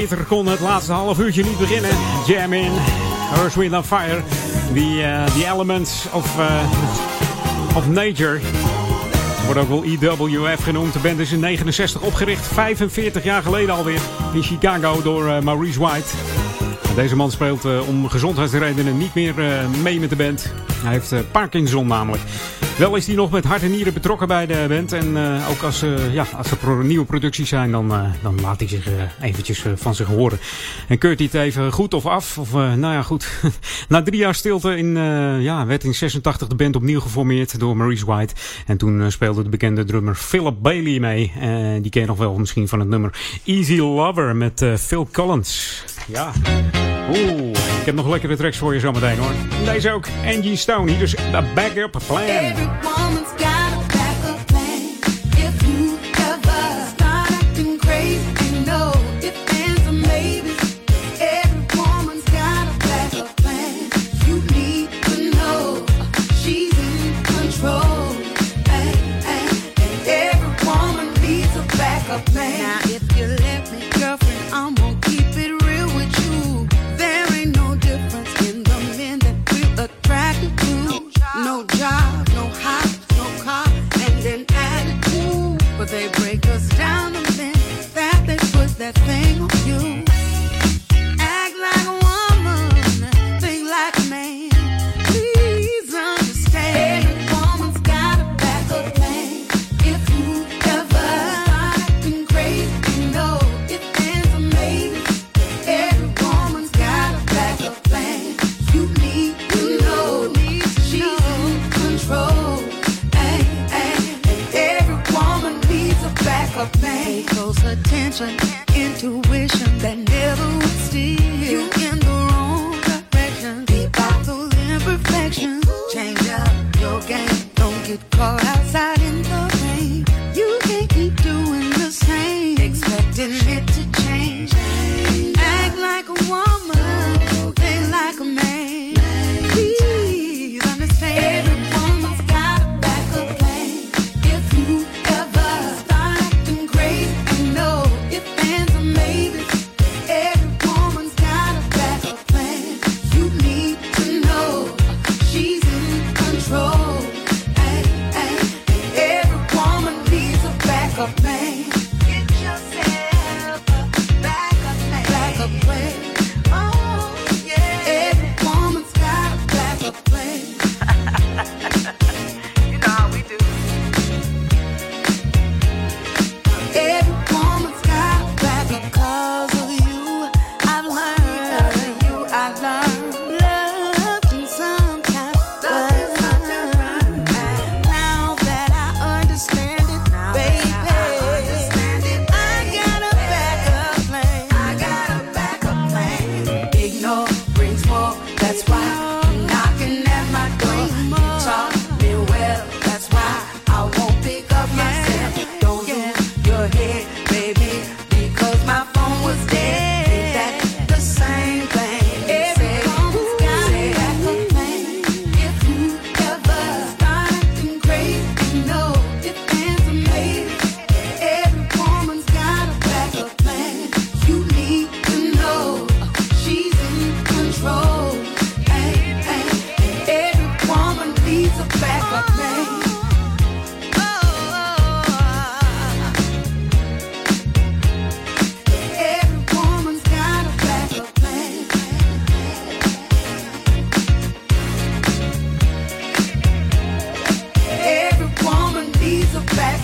Beter kon het laatste half uurtje niet beginnen. Jam in, Earth, Wind and Fire. the uh, eh, elements of, eh, of nature. Wordt ook wel EWF genoemd. De band is in 69 opgericht. 45 jaar geleden alweer. In Chicago door eh, Maurice White. Deze man speelt om gezondheidsredenen niet meer mee met de band. Hij heeft Parkinson namelijk. Wel is hij nog met hart en nieren betrokken bij de band. En eh, ook als, uh, ja, als er pro nieuwe producties zijn, dan, eh, dan laat hij zich eventjes van zich horen. En keurt hij het even goed of af? Of, nou ja, goed. Na drie jaar stilte in, ja, werd in 86 de band opnieuw geformeerd door Maurice White. En toen speelde de bekende drummer Philip Bailey mee. die ken je nog wel misschien van het nummer Easy Lover met Phil Collins. Ja. Oeh. Ik heb nog lekkere tracks voor je zometeen hoor. Deze ook, Angie Stone, hier dus de Backup Plan.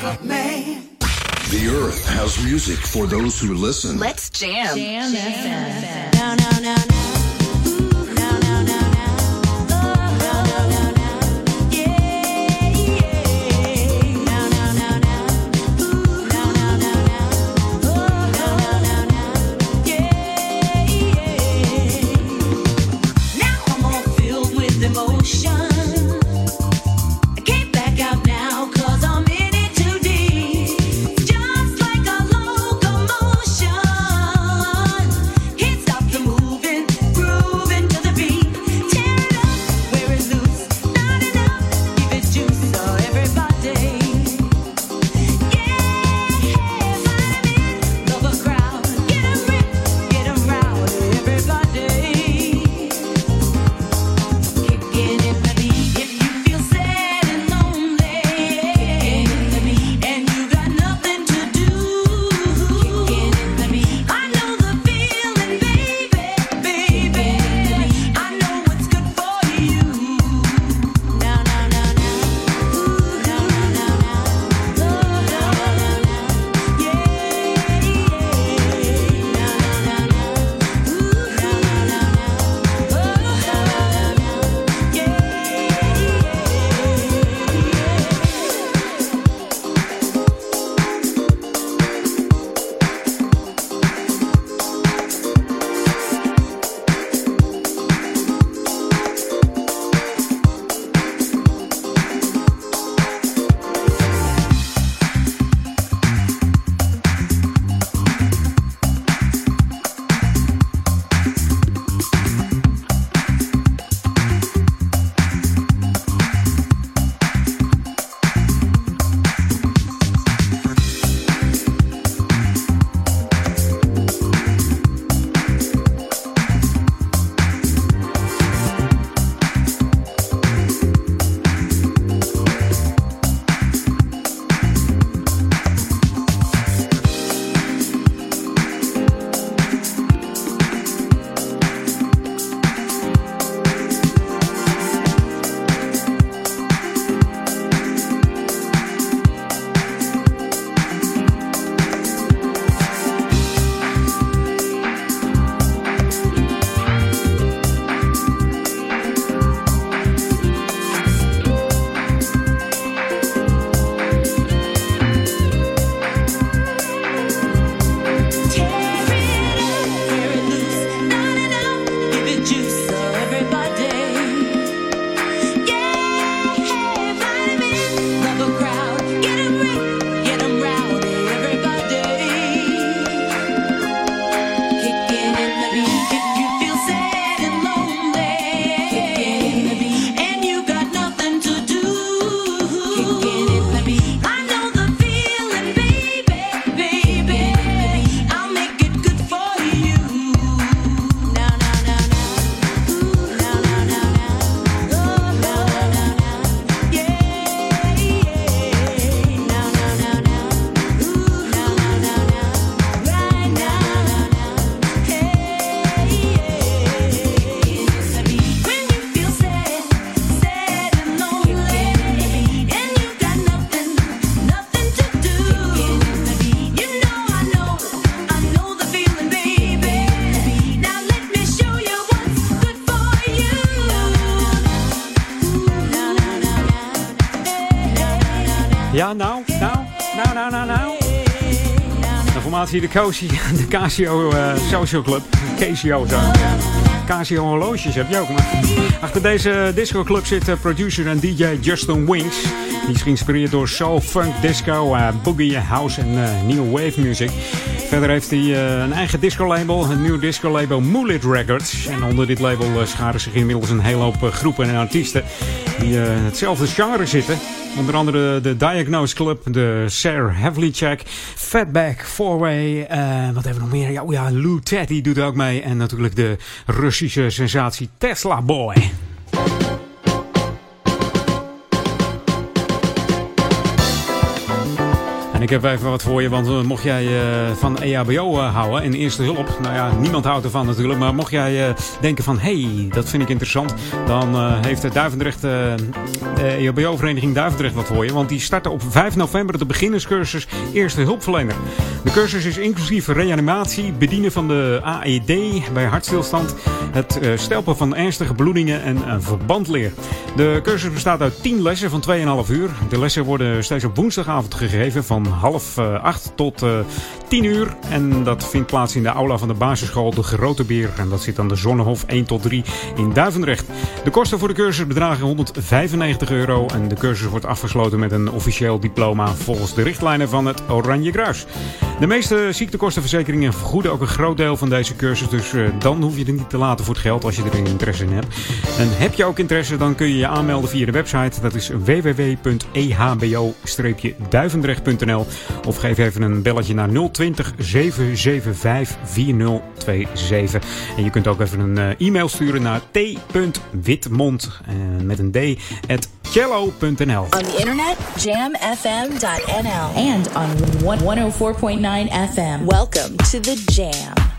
The earth has music for those who listen. Let's jam. Jam, jam, jam. No, no, no, no. Formatie de, Casio, de Casio uh, Social Club. Casio zo. Casio horloges heb je ook. Maar achter deze discoclub zit uh, producer en DJ Justin Wings. Die is geïnspireerd door soul, funk, disco, uh, boogie, house en new wave music. Verder heeft hij een eigen disco-label, een nieuw disco-label Moolit Records. En onder dit label scharen zich inmiddels een hele hoop groepen en artiesten die hetzelfde genre zitten. Onder andere de Diagnose Club, de Sarah Havlicek, Fatback, Fourway, uh, wat hebben we nog meer? Ja, oh ja, Lou Teddy doet ook mee. En natuurlijk de Russische sensatie Tesla Boy. Ik heb even wat voor je, want uh, mocht jij uh, van E EHBO houden en eerste hulp, nou ja, niemand houdt ervan natuurlijk, maar mocht jij denken van, hé, hey, dat vind ik interessant, dan heeft de Duivendrecht, EHBO-vereniging Duivendrecht wat voor je, want die starten op 5 november de beginnerscursus Eerste Hulpverlener. De cursus is inclusief reanimatie, bedienen van de AED bij hartstilstand, het stelpen van ernstige bloedingen en een verbandleer. De cursus bestaat uit 10 lessen van 2,5 uur. De lessen worden steeds op woensdagavond gegeven van half uh, acht tot uh, tien uur. En dat vindt plaats in de aula van de basisschool De Grote Beer. En dat zit aan de Zonnehof 1 tot 3 in Duivendrecht. De kosten voor de cursus bedragen 195 euro. En de cursus wordt afgesloten met een officieel diploma volgens de richtlijnen van het Oranje Kruis. De meeste ziektekostenverzekeringen vergoeden ook een groot deel van deze cursus. Dus uh, dan hoef je er niet te laten voor het geld als je er interesse in hebt. En heb je ook interesse, dan kun je je aanmelden via de website. Dat is www.ehbo-duivendrecht.nl Of geef even een belletje naar 020 775 4027. En je kunt ook even een uh, e-mail sturen naar t.witmond uh, met een d at cello.nl. On the internet, jamfm.nl. And on 104.9 FM. Welcome to the Jam.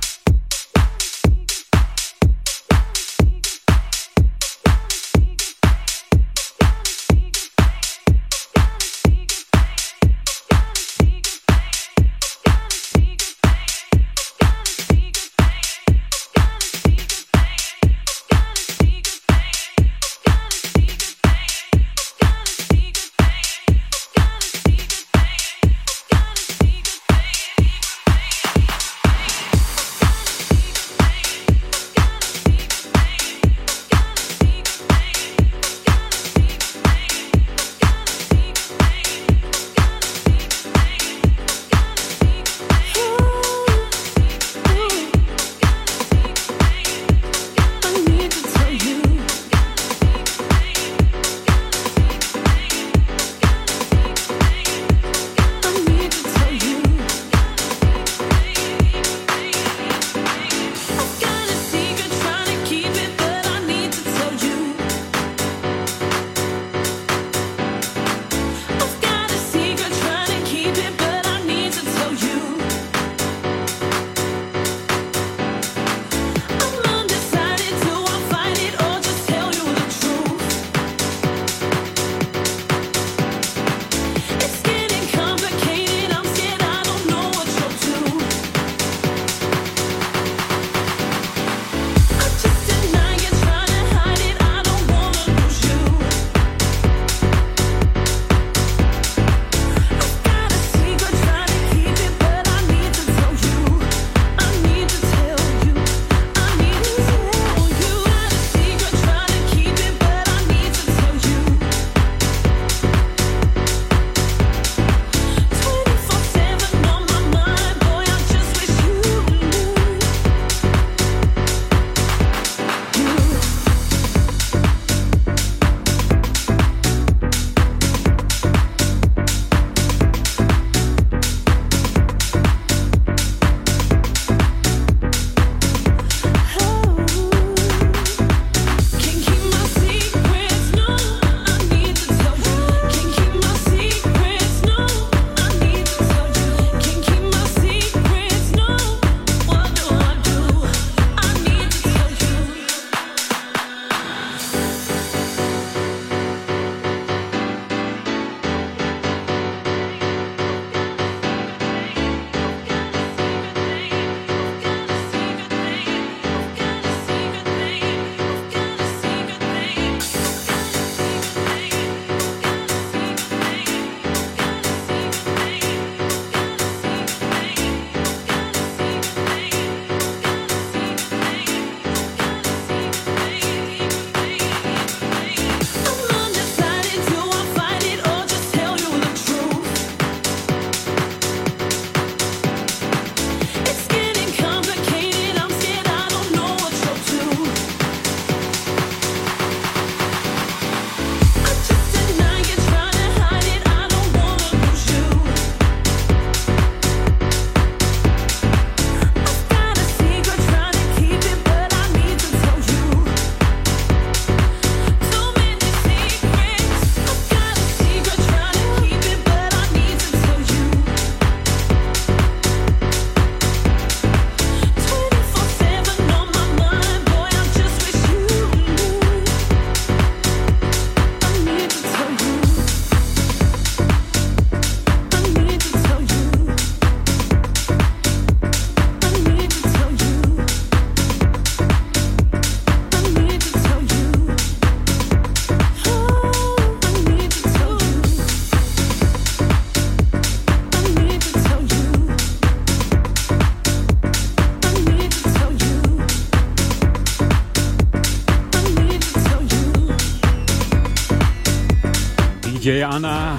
Anna,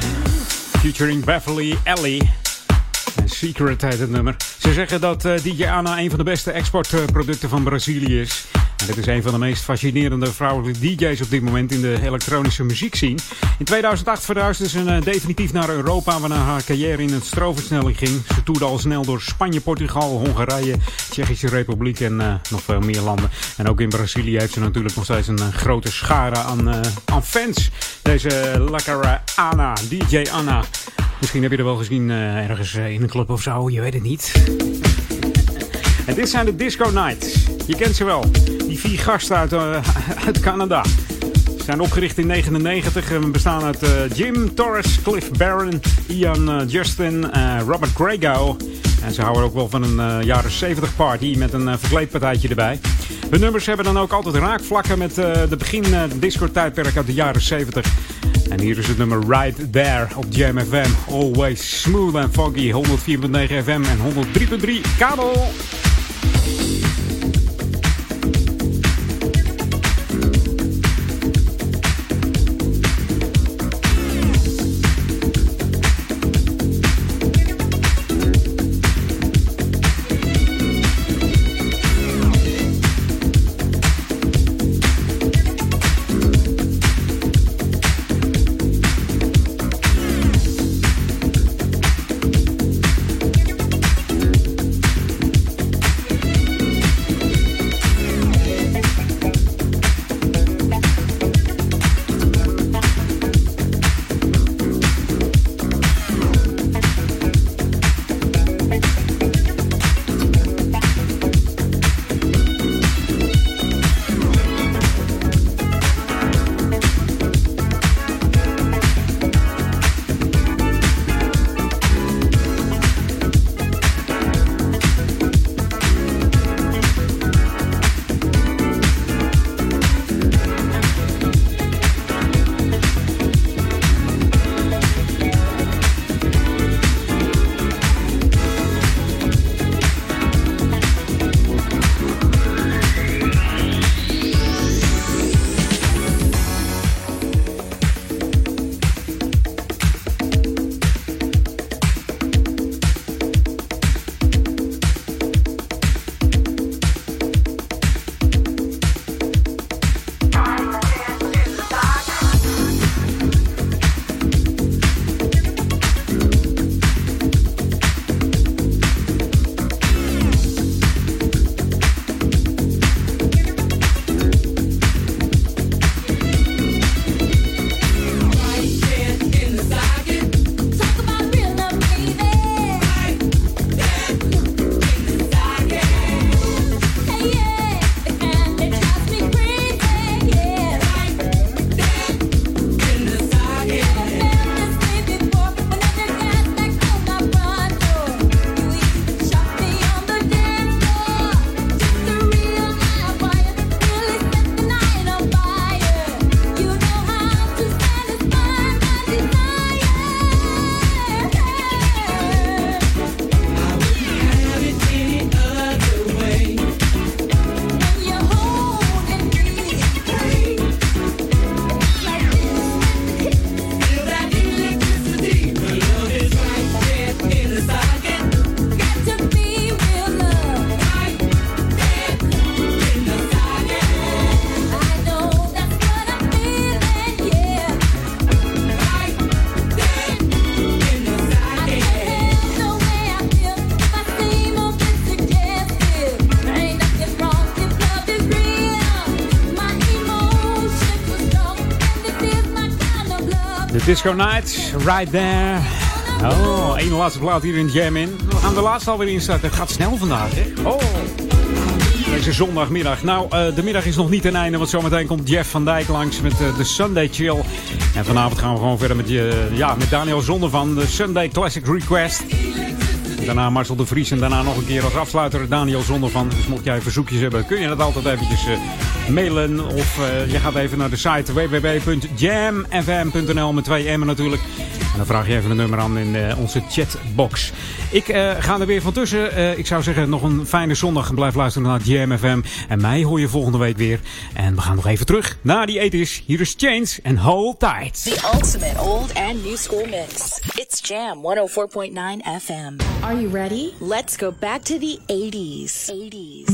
featuring Beverly Ellie. En Secret heet het nummer. Ze zeggen dat uh, DJ Anna een van de beste exportproducten van Brazilië is. Dit is een van de meest fascinerende vrouwelijke DJ's op dit moment in de elektronische muziekscene. In 2008 verhuisde ze uh, definitief naar Europa, waarna haar carrière in het stroversnelling ging. Ze toerde al snel door Spanje, Portugal, Hongarije, Tsjechische Republiek en uh, nog veel meer landen. En ook in Brazilië heeft ze natuurlijk nog steeds een grote schare aan, fans. Deze lekkere Anna, DJ Anna. Misschien heb je er wel gezien ergens in een club of zo, je weet het niet. en dit zijn de Disco Nights. Je kent ze wel. Die vier gasten uit, uit Canada. Ze zijn opgericht in 1999 en bestaan uit uh, Jim Torres, Cliff Barron, Ian Justin, Robert Grego. En ze houden ook wel van een jaren 70 party met een verkleedpartijtje erbij. Hun nummers hebben dan ook altijd raakvlakken met de begin disco-tijdperk uit de jaren 70. En hier is het nummer Right There op Jam FM. Always smooth and foggy. 104.9 FM en 103.3 kabel. Disco Nights, right there. Oh, één laatste plaat hier in Jam in. We gaan de laatste alweer instarten. Het gaat snel vandaag, hè? Oh. Deze zondagmiddag. Nou, uh, de middag is nog niet ten einde, want zometeen komt Jeff van Dijk langs met uh, de Sunday Chill. En vanavond gaan we gewoon verder met, uh, ja, met Daniel Zonder van de Sunday Classic Request. Daarna Marcel de Vries en daarna nog een keer als afsluiter Daniel Zonder van. Dus mocht jij verzoekjes hebben, kun je dat altijd eventjes mailen. Of uh, je gaat even naar de site www.jamfm.nl met twee M'en natuurlijk. En dan vraag je even een nummer aan in uh, onze chatbox. Ik uh, ga er weer van tussen. ik zou zeggen, nog een fijne zondag. Blijf luisteren naar JamFM. En mij hoor je volgende week weer. En we gaan nog even terug naar die eters. Hier is Chains en Whole Tide. The ultimate old and new school mix. It's Jam 104.9 FM. Are you ready? Let's go back to the 80s. 80s.